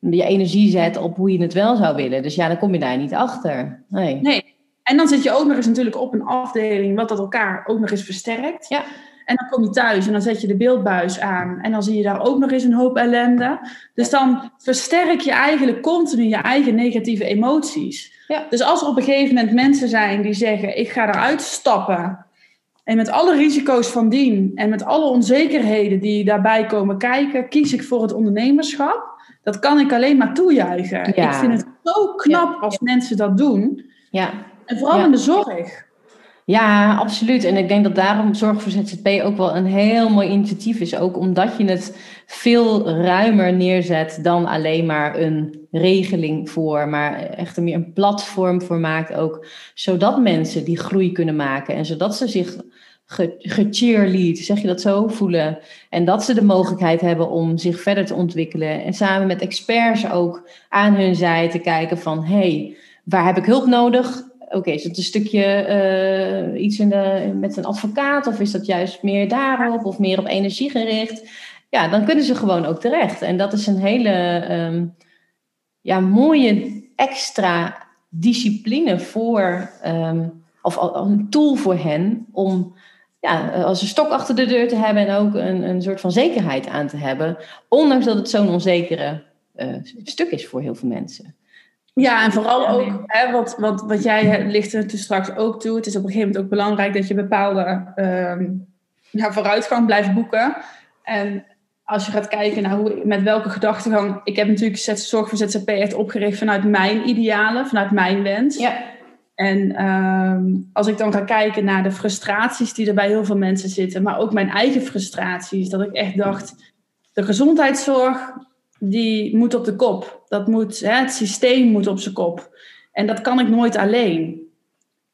je energie zet op hoe je het wel zou willen. Dus ja, dan kom je daar niet achter. Nee. nee. En dan zit je ook nog eens natuurlijk op een afdeling wat dat elkaar ook nog eens versterkt. Ja. En dan kom je thuis en dan zet je de beeldbuis aan. En dan zie je daar ook nog eens een hoop ellende. Dus dan versterk je eigenlijk continu je eigen negatieve emoties. Ja. Dus als er op een gegeven moment mensen zijn die zeggen: Ik ga eruit stappen. En met alle risico's van dien en met alle onzekerheden die daarbij komen kijken, kies ik voor het ondernemerschap. Dat kan ik alleen maar toejuichen. Ja. Ik vind het zo knap als mensen dat doen. Ja. En vooral in de zorg. Ja, absoluut. En ik denk dat daarom Zorg voor ZZP ook wel een heel mooi initiatief is. Ook omdat je het veel ruimer neerzet dan alleen maar een regeling voor, maar echt meer een platform voor maakt ook. Zodat mensen die groei kunnen maken en zodat ze zich gecheerlead, zeg je dat zo, voelen. En dat ze de mogelijkheid hebben om zich verder te ontwikkelen. En samen met experts ook aan hun zij te kijken van... hé, hey, waar heb ik hulp nodig? Oké, is het een stukje uh, iets in met een advocaat of is dat juist meer daarop of meer op energie gericht? Ja, dan kunnen ze gewoon ook terecht. En dat is een hele um, ja, mooie extra discipline voor, um, of een tool voor hen om ja, als een stok achter de deur te hebben en ook een, een soort van zekerheid aan te hebben. Ondanks dat het zo'n onzekere uh, stuk is voor heel veel mensen. Ja, en vooral ook, hè, wat, wat, wat jij ligt er dus straks ook toe. Het is op een gegeven moment ook belangrijk dat je bepaalde ehm, ja, vooruitgang blijft boeken. En als je gaat kijken naar hoe, met welke gedachtegang. Ik heb natuurlijk Zorg voor ZZP echt opgericht vanuit mijn idealen, vanuit mijn wens. Ja. En ehm, als ik dan ga kijken naar de frustraties die er bij heel veel mensen zitten, maar ook mijn eigen frustraties, dat ik echt dacht: de gezondheidszorg die moet op de kop. Dat moet, hè, het systeem moet op zijn kop. En dat kan ik nooit alleen.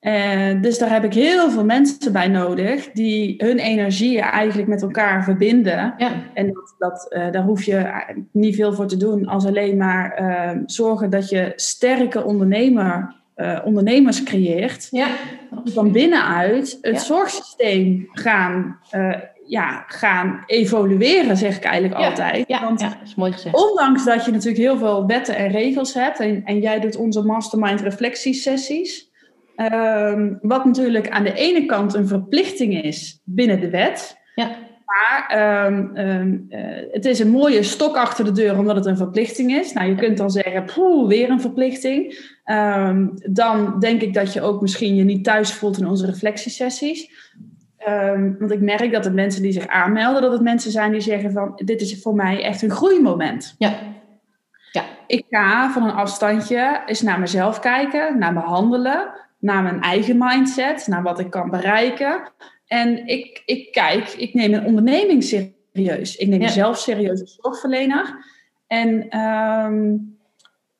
Uh, dus daar heb ik heel veel mensen bij nodig die hun energie eigenlijk met elkaar verbinden. Ja. En dat, dat, uh, daar hoef je niet veel voor te doen als alleen maar uh, zorgen dat je sterke ondernemer, ondernemers creëert. Ja. Van binnenuit het ja. zorgsysteem gaan ja, gaan evolueren, zeg ik eigenlijk ja, altijd. Ja, Want dat is mooi gezegd. ondanks dat je natuurlijk heel veel wetten en regels hebt, en, en jij doet onze mastermind reflectiesessies, um, wat natuurlijk aan de ene kant een verplichting is binnen de wet. Ja. Maar um, um, uh, het is een mooie stok achter de deur omdat het een verplichting is. Nou, je kunt dan zeggen, poeh, weer een verplichting. dan denk ik dat je ook misschien je niet thuis voelt in onze reflectiesessies. Want ik merk dat de mensen die zich aanmelden, dat het mensen zijn die zeggen van dit is voor mij echt een groeimoment. Ja. ja. Ik ga van een afstandje eens naar mezelf kijken, naar mijn handelen, naar mijn eigen mindset, naar wat ik kan bereiken. En ik, ik kijk, ik neem een onderneming serieus. Ik neem Ja. mezelf serieus als zorgverlener. En, ehm,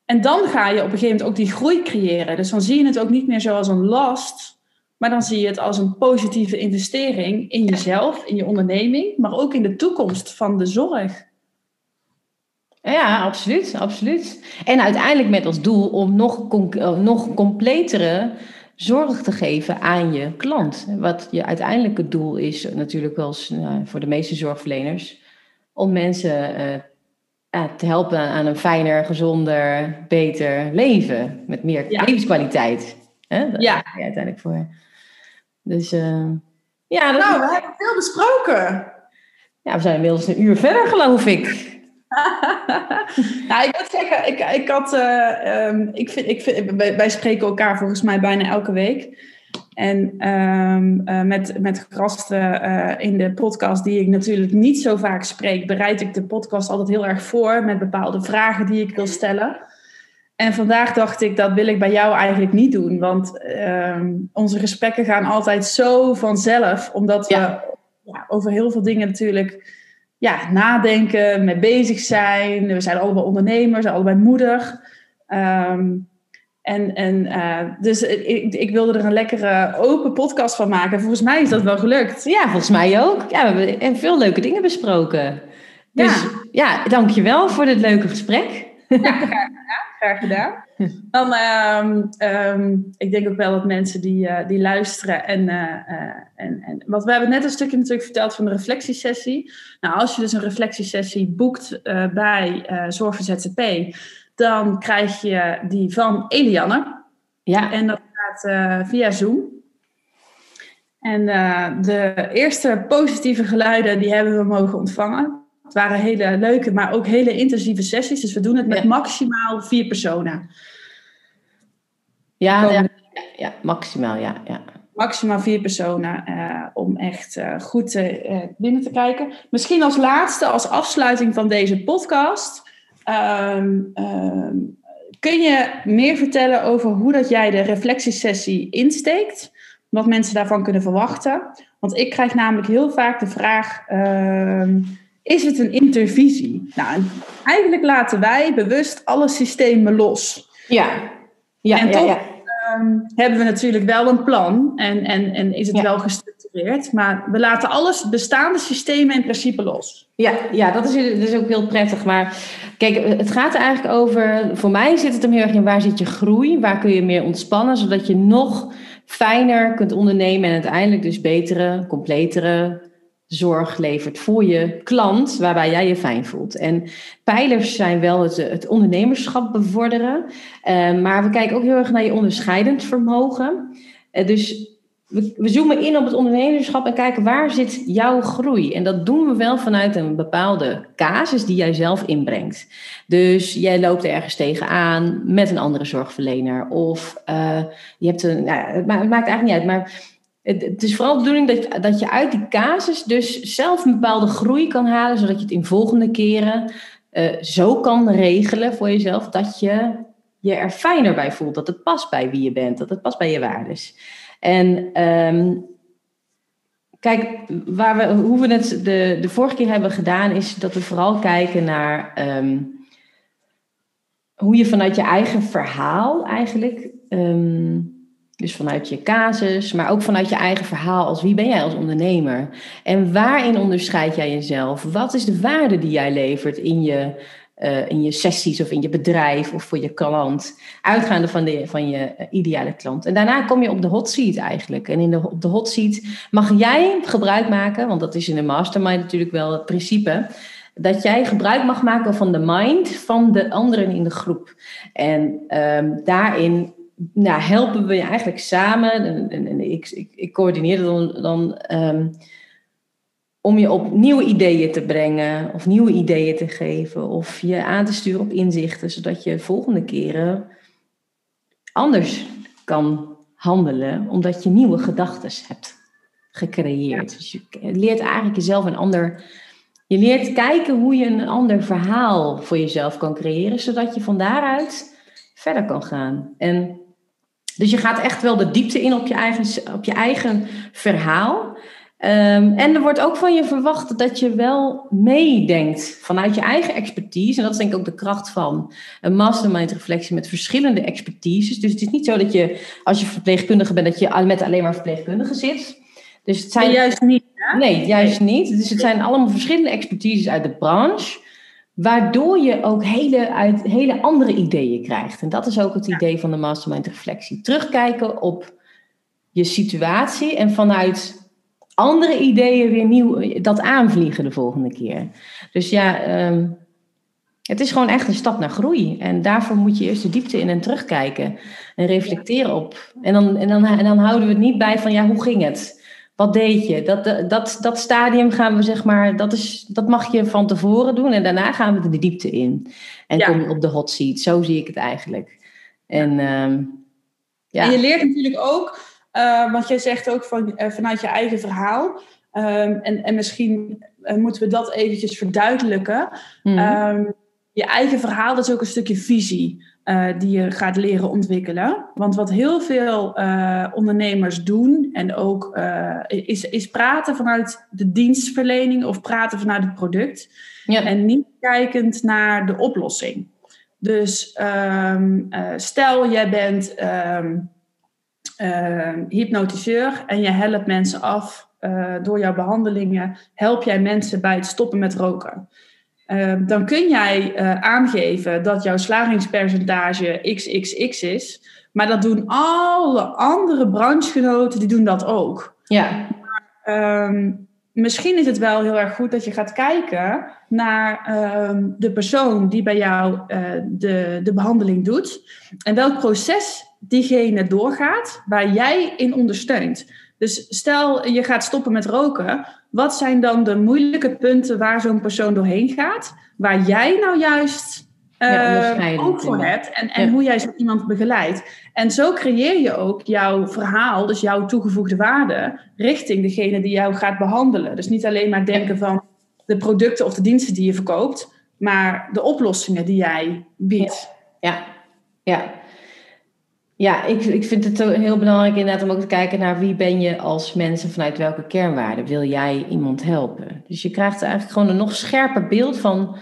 en dan ga je op een gegeven moment ook die groei creëren. Dus dan zie je het ook niet meer zo als een last, maar dan zie je het als een positieve investering in jezelf, in je onderneming, maar ook in de toekomst van de zorg. Ja, absoluut, absoluut. En uiteindelijk met als doel om nog, eh, nog completere zorg te geven aan je klant. Wat je uiteindelijke doel is natuurlijk wel nou, voor de meeste zorgverleners, om mensen eh, ja, te helpen aan een fijner, gezonder, beter leven. Met meer Ja. levenskwaliteit. Hè? Daar Ja. ga je uiteindelijk voor. Dus eh, ja, dat Nou, we hebben veel besproken. ja, we zijn inmiddels een uur verder, geloof ik. nou, ik moet zeggen, ik, ik had, eh, ehm, ik vind, ik vind, wij, wij spreken elkaar volgens mij bijna elke week. En ehm, eh, met, met gasten eh, in de podcast die ik natuurlijk niet zo vaak spreek, bereid ik de podcast altijd heel erg voor met bepaalde vragen die ik wil stellen. En vandaag dacht ik, dat wil ik bij jou eigenlijk niet doen. Want ehm, onze gesprekken gaan altijd zo vanzelf. Omdat we Ja. ja, over heel veel dingen natuurlijk ja, nadenken, mee bezig zijn. We zijn allebei ondernemers, zijn allebei moeder. Ehm, en, en uh, dus ik, ik, wilde er een lekkere open podcast van maken. Volgens mij is dat wel gelukt. Ja, volgens mij ook. Ja, we hebben veel leuke dingen besproken. Dus ja, ja dankjewel voor dit leuke gesprek. Ja, graag gedaan. Graag gedaan. Dan, um, um, ik denk ook wel dat mensen die, uh, die luisteren en, uh, uh, en, en... Want we hebben net een stukje natuurlijk verteld van de reflectiesessie. Nou, als je dus een reflectiesessie boekt bij Zorg voor ZZP... dan krijg je die van Elianne. Ja. En dat gaat via Zoom. En de eerste positieve geluiden, die hebben we mogen ontvangen. Het waren hele leuke, maar ook hele intensieve sessies. Dus we doen het met ja. maximaal vier personen. Ja, ja, ja, maximaal, ja, ja. Maximaal vier personen uh, om echt uh, goed uh, binnen te kijken. Misschien als laatste, als afsluiting van deze podcast. Um, um, kun je meer vertellen over hoe dat jij de reflectiesessie insteekt? Wat mensen daarvan kunnen verwachten? Want ik krijg namelijk heel vaak de vraag... Um, is het een intervisie? Nou, eigenlijk laten wij bewust alle systemen los. Ja, ja, en ja, toch ja. Um, hebben we natuurlijk wel een plan en, en, en is het ja. wel gestructureerd. Maar we laten alles, bestaande systemen in principe los. Ja, ja dat, is, dat is ook heel prettig. Maar kijk, het gaat er eigenlijk over... Voor mij zit het hem heel erg in waar zit je groei? Waar kun je meer ontspannen? Zodat je nog fijner kunt ondernemen en uiteindelijk dus betere, completere zorg levert voor je klant, waarbij jij je fijn voelt. En pijlers zijn wel het, ondernemerschap bevorderen, uh, maar we kijken ook heel erg naar je onderscheidend vermogen. Uh, dus we, we zoomen in op het ondernemerschap en kijken waar zit jouw groei. En dat doen we wel vanuit een bepaalde casus die jij zelf inbrengt. Dus jij loopt ergens tegenaan met een andere zorgverlener. Of uh, je hebt een. Nou, het maakt eigenlijk niet uit. Maar het, is vooral de bedoeling dat, dat je uit die casus dus zelf een bepaalde groei kan halen, zodat je het in volgende keren uh, zo kan regelen voor jezelf dat je je er fijner bij voelt. Dat het past bij wie je bent, dat het past bij je waardes. En um, kijk, waar we, hoe we het de, de vorige keer hebben gedaan, is dat we vooral kijken naar um, hoe je vanuit je eigen verhaal eigenlijk, um, dus vanuit je casus, maar ook vanuit je eigen verhaal als wie ben jij als ondernemer? En waarin onderscheid jij jezelf? Wat is de waarde die jij levert in je uh, in je sessies of in je bedrijf of voor je klant. Uitgaande van, de, van je uh, ideale klant. En daarna kom je op de hot seat eigenlijk. En in de, op de hot seat mag jij gebruik maken, want dat is in de mastermind natuurlijk wel het principe. Dat jij gebruik mag maken van de mind van de anderen in de groep. En um, daarin nou, helpen we je eigenlijk samen. En, en, en ik, ik, ik, coördineer dan, dan um, om je op nieuwe ideeën te brengen of nieuwe ideeën te geven of je aan te sturen op inzichten, zodat je volgende keren anders kan handelen, omdat je nieuwe gedachten hebt gecreëerd. Dus je leert eigenlijk jezelf een ander. Je leert kijken hoe je een ander verhaal voor jezelf kan creëren, zodat je van daaruit verder kan gaan. En dus je gaat echt wel de diepte in op je eigen, op je eigen verhaal. Um, en er wordt ook van je verwacht dat je wel meedenkt vanuit je eigen expertise. En dat is denk ik ook de kracht van een mastermind reflectie met verschillende expertises. Dus het is niet zo dat je, als je verpleegkundige bent, dat je met alleen maar verpleegkundigen zit. Dus het zijn juist niet. Nee, juist niet. Dus het zijn allemaal verschillende expertises uit de branche. Waardoor je ook hele, uit, hele andere ideeën krijgt. En dat is ook het idee van de mastermind reflectie. Terugkijken op je situatie en vanuit andere ideeën weer nieuw dat aanvliegen de volgende keer. Dus ja, um, het is gewoon echt een stap naar groei. En daarvoor moet je eerst de diepte in en terugkijken en reflecteren op. En dan, en dan, en dan houden we het niet bij van ja, hoe ging het? Wat deed je? Dat, dat, dat stadium gaan we zeg maar, dat, is, dat mag je van tevoren doen en daarna gaan we de diepte in. En ja. kom je op de hot seat. Zo zie ik het eigenlijk. En, um, ja. en je leert natuurlijk ook uh, want jij zegt ook van, uh, vanuit je eigen verhaal. Um, en, en misschien uh, moeten we dat eventjes verduidelijken. Mm. Um, je eigen verhaal, dat is ook een stukje visie die je gaat leren ontwikkelen. Want wat heel veel ondernemers doen, en ook is, is praten vanuit de dienstverlening of praten vanuit het product. Ja. En niet kijkend naar de oplossing. Dus um, stel, jij bent uh, hypnotiseur en je helpt mensen af door jouw behandelingen, help jij mensen bij het stoppen met roken. Uh, dan kun jij uh, aangeven dat jouw slagingspercentage XXX is, maar dat doen alle andere branchegenoten, die doen dat ook. Ja. Um, misschien is het wel heel erg goed dat je gaat kijken naar um, de persoon die bij jou de, de behandeling doet en welk proces diegene doorgaat waar jij in ondersteunt. Dus stel je gaat stoppen met roken, wat zijn dan de moeilijke punten waar zo'n persoon doorheen gaat, waar jij nou juist uh, ook voor hebt en, en ja. hoe jij zo iemand begeleidt. En zo creëer je ook jouw verhaal, dus jouw toegevoegde waarde, richting degene die jou gaat behandelen. Dus niet alleen maar denken van de producten of de diensten die je verkoopt, maar de oplossingen die jij biedt. Ja, ja. Ja. Ik, ik vind het heel belangrijk inderdaad om ook te kijken naar wie ben je als mensen vanuit welke kernwaarden wil jij iemand helpen. Dus je krijgt eigenlijk gewoon een nog scherper beeld van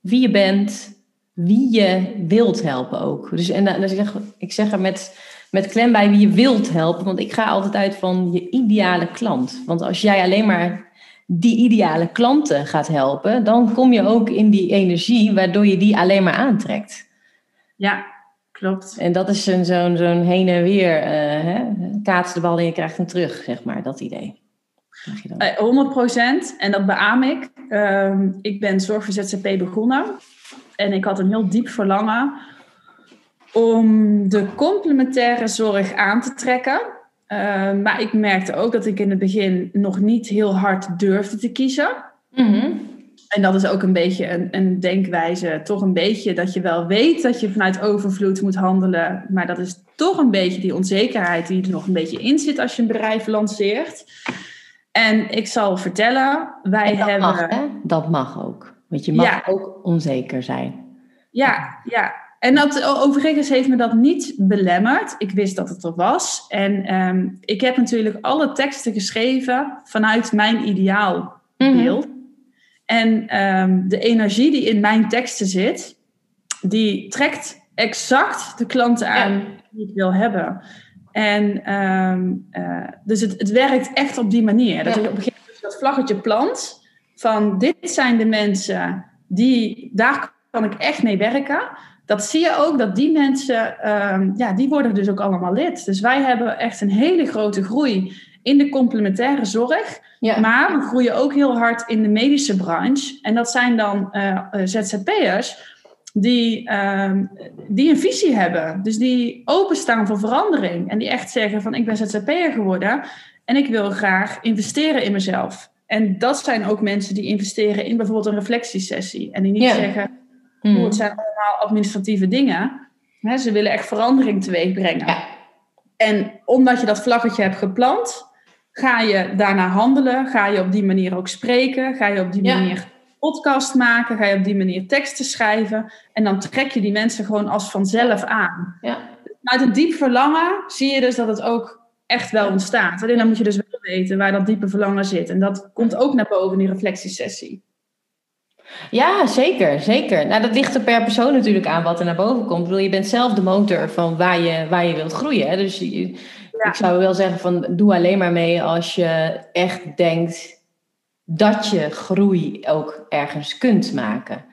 wie je bent, wie je wilt helpen ook. Dus en dan zeg ik zeg er met, met klem bij wie je wilt helpen, want ik ga altijd uit van je ideale klant. Want als jij alleen maar die ideale klanten gaat helpen, dan kom je ook in die energie waardoor je die alleen maar aantrekt. Ja, klopt. En dat is zo'n zo'n zo'n heen en weer, uh, hè? kaats de bal en je krijgt hem terug, zeg maar, dat idee. Uh, 100% en dat beaam ik. Uh, ik ben zorg voor ZZP begonnen en ik had een heel diep verlangen om de complementaire zorg aan te trekken. Uh, maar ik merkte ook dat ik in het begin nog niet heel hard durfde te kiezen. Mhm. En dat is ook een beetje een, een denkwijze, toch een beetje dat je wel weet dat je vanuit overvloed moet handelen. Maar dat is toch een beetje die onzekerheid die er nog een beetje in zit als je een bedrijf lanceert. En ik zal vertellen, wij dat hebben. Mag, hè? Dat mag ook. Want je mag Ja. ook onzeker zijn. Ja, ja. En dat, overigens heeft me dat niet belemmerd. Ik wist dat het er was. En ehm, ik heb natuurlijk alle teksten geschreven vanuit mijn ideaalbeeld. En ehm, de energie die in mijn teksten zit, die trekt exact de klanten aan die ik wil hebben. En ehm, eh, dus het, het werkt echt op die manier. Dat Ja. je op een gegeven moment dat vlaggetje plant van dit zijn de mensen die daar kan ik echt mee werken. Dat zie je ook dat die mensen, ehm, ja, die worden dus ook allemaal lid. Dus wij hebben echt een hele grote groei in de complementaire zorg. Ja. Maar we groeien ook heel hard in de medische branche. En dat zijn dan eh, eh, ZZP'ers die, ehm, die een visie hebben. Dus die openstaan voor verandering. En die echt zeggen van ik ben ZZP'er geworden en ik wil graag investeren in mezelf. En dat zijn ook mensen die investeren in bijvoorbeeld een reflectiesessie. En die niet Ja. zeggen, Mhm. oh, het zijn allemaal administratieve dingen. Hè, ze willen echt verandering teweeg brengen. Ja. En omdat je dat vlaggetje hebt geplant, ga je daarna handelen. Ga je op die manier ook spreken. Ga je op die Ja. manier podcast maken. Ga je op die manier teksten schrijven. En dan trek je die mensen gewoon als vanzelf aan. Ja. Uit een diep verlangen zie je dus dat het ook echt wel ontstaat. Alleen dan moet je dus wel weten waar dat diepe verlangen zit. En dat komt ook naar boven in die reflectiesessie. Ja, zeker, zeker. Nou, dat ligt er per persoon natuurlijk aan wat er naar boven komt. Ik bedoel, je bent zelf de motor van waar je, waar je wilt groeien. Hè? Dus je- Ja. ik zou wel zeggen van doe alleen maar mee als je echt denkt dat je groei ook ergens kunt maken.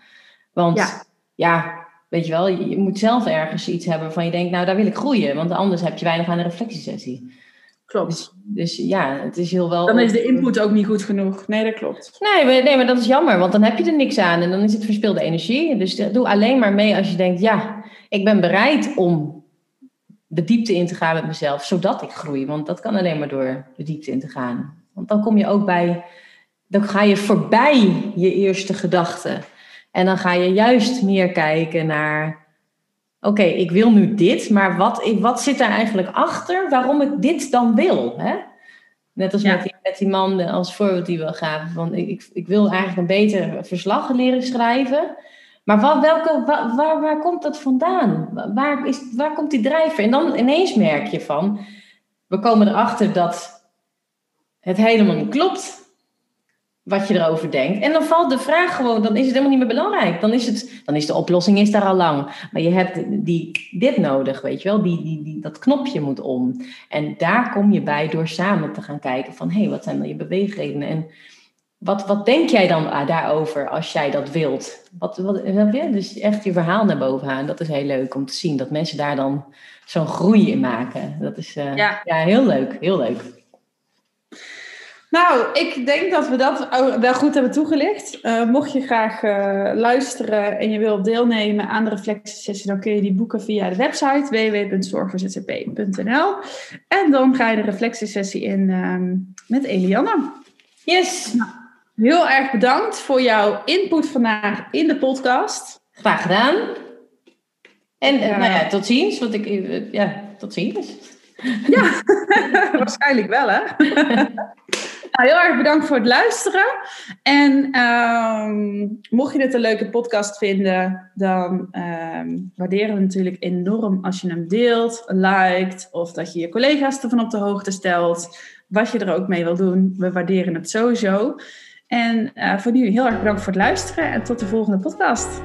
Want Ja. ja, weet je wel, je moet zelf ergens iets hebben van je denkt, nou daar wil ik groeien. Want anders heb je weinig aan een reflectiesessie. Klopt. Dus, dus ja, het is heel wel... Dan is de input ook niet goed genoeg. Nee, dat klopt. Nee maar, nee, maar dat is jammer, want dan heb je er niks aan en dan is het verspilde energie. Dus doe alleen maar mee als je denkt, ja, ik ben bereid om de diepte in te gaan met mezelf, zodat ik groei. Want dat kan alleen maar door de diepte in te gaan. Want dan kom je ook bij, dan ga je voorbij je eerste gedachten. En dan ga je juist meer kijken naar, oké, ik wil nu dit, maar wat, wat zit daar eigenlijk achter waarom ik dit dan wil? Hè? Net als Ja. met, die, met die man als voorbeeld die we gaven. Van, ik, ik, ik wil eigenlijk een beter verslag leren schrijven. Maar welke, wa- waar, waar komt dat vandaan? Wa- Waar, is, waar komt die drijver? En dan ineens merk je van... We komen erachter dat het helemaal niet klopt wat je erover denkt. En dan valt de vraag gewoon, dan is het helemaal niet meer belangrijk. Dan is, het, dan is de oplossing is daar al lang. Maar je hebt die, dit nodig, weet je wel. Die, die, die, dat knopje moet om. En daar kom je bij door samen te gaan kijken van... hé, hey, wat zijn dan je beweegredenen? En wat, wat denk jij dan ah, daarover als jij dat wilt? Wat, wat? Dus echt je verhaal naar boven halen. Dat is heel leuk om te zien. Dat mensen daar dan zo'n groei in maken. Dat is eh, Ja. ja, heel leuk. Heel leuk. Nou, ik denk dat we dat wel goed hebben toegelicht. Eh, mocht je graag eh, luisteren en je wilt deelnemen aan de reflectiesessie, dan kun je die boeken via de website www.zorgvoorzzp.nl. En dan ga je de reflectiesessie in ehm, met Elianne. Yes, Heel erg bedankt voor jouw input vandaag in de podcast. graag gedaan. En Ja. nou ja, tot ziens. Want ik, ja, tot ziens. Ja, waarschijnlijk wel hè. Nou, heel erg bedankt voor het luisteren. En ehm, mocht je dit een leuke podcast vinden, dan ehm, waarderen we natuurlijk enorm als je hem deelt, liked of dat je je collega's ervan op de hoogte stelt. Wat je er ook mee wil doen, we waarderen het sowieso. En eh, voor nu heel erg bedankt voor het luisteren en tot de volgende podcast.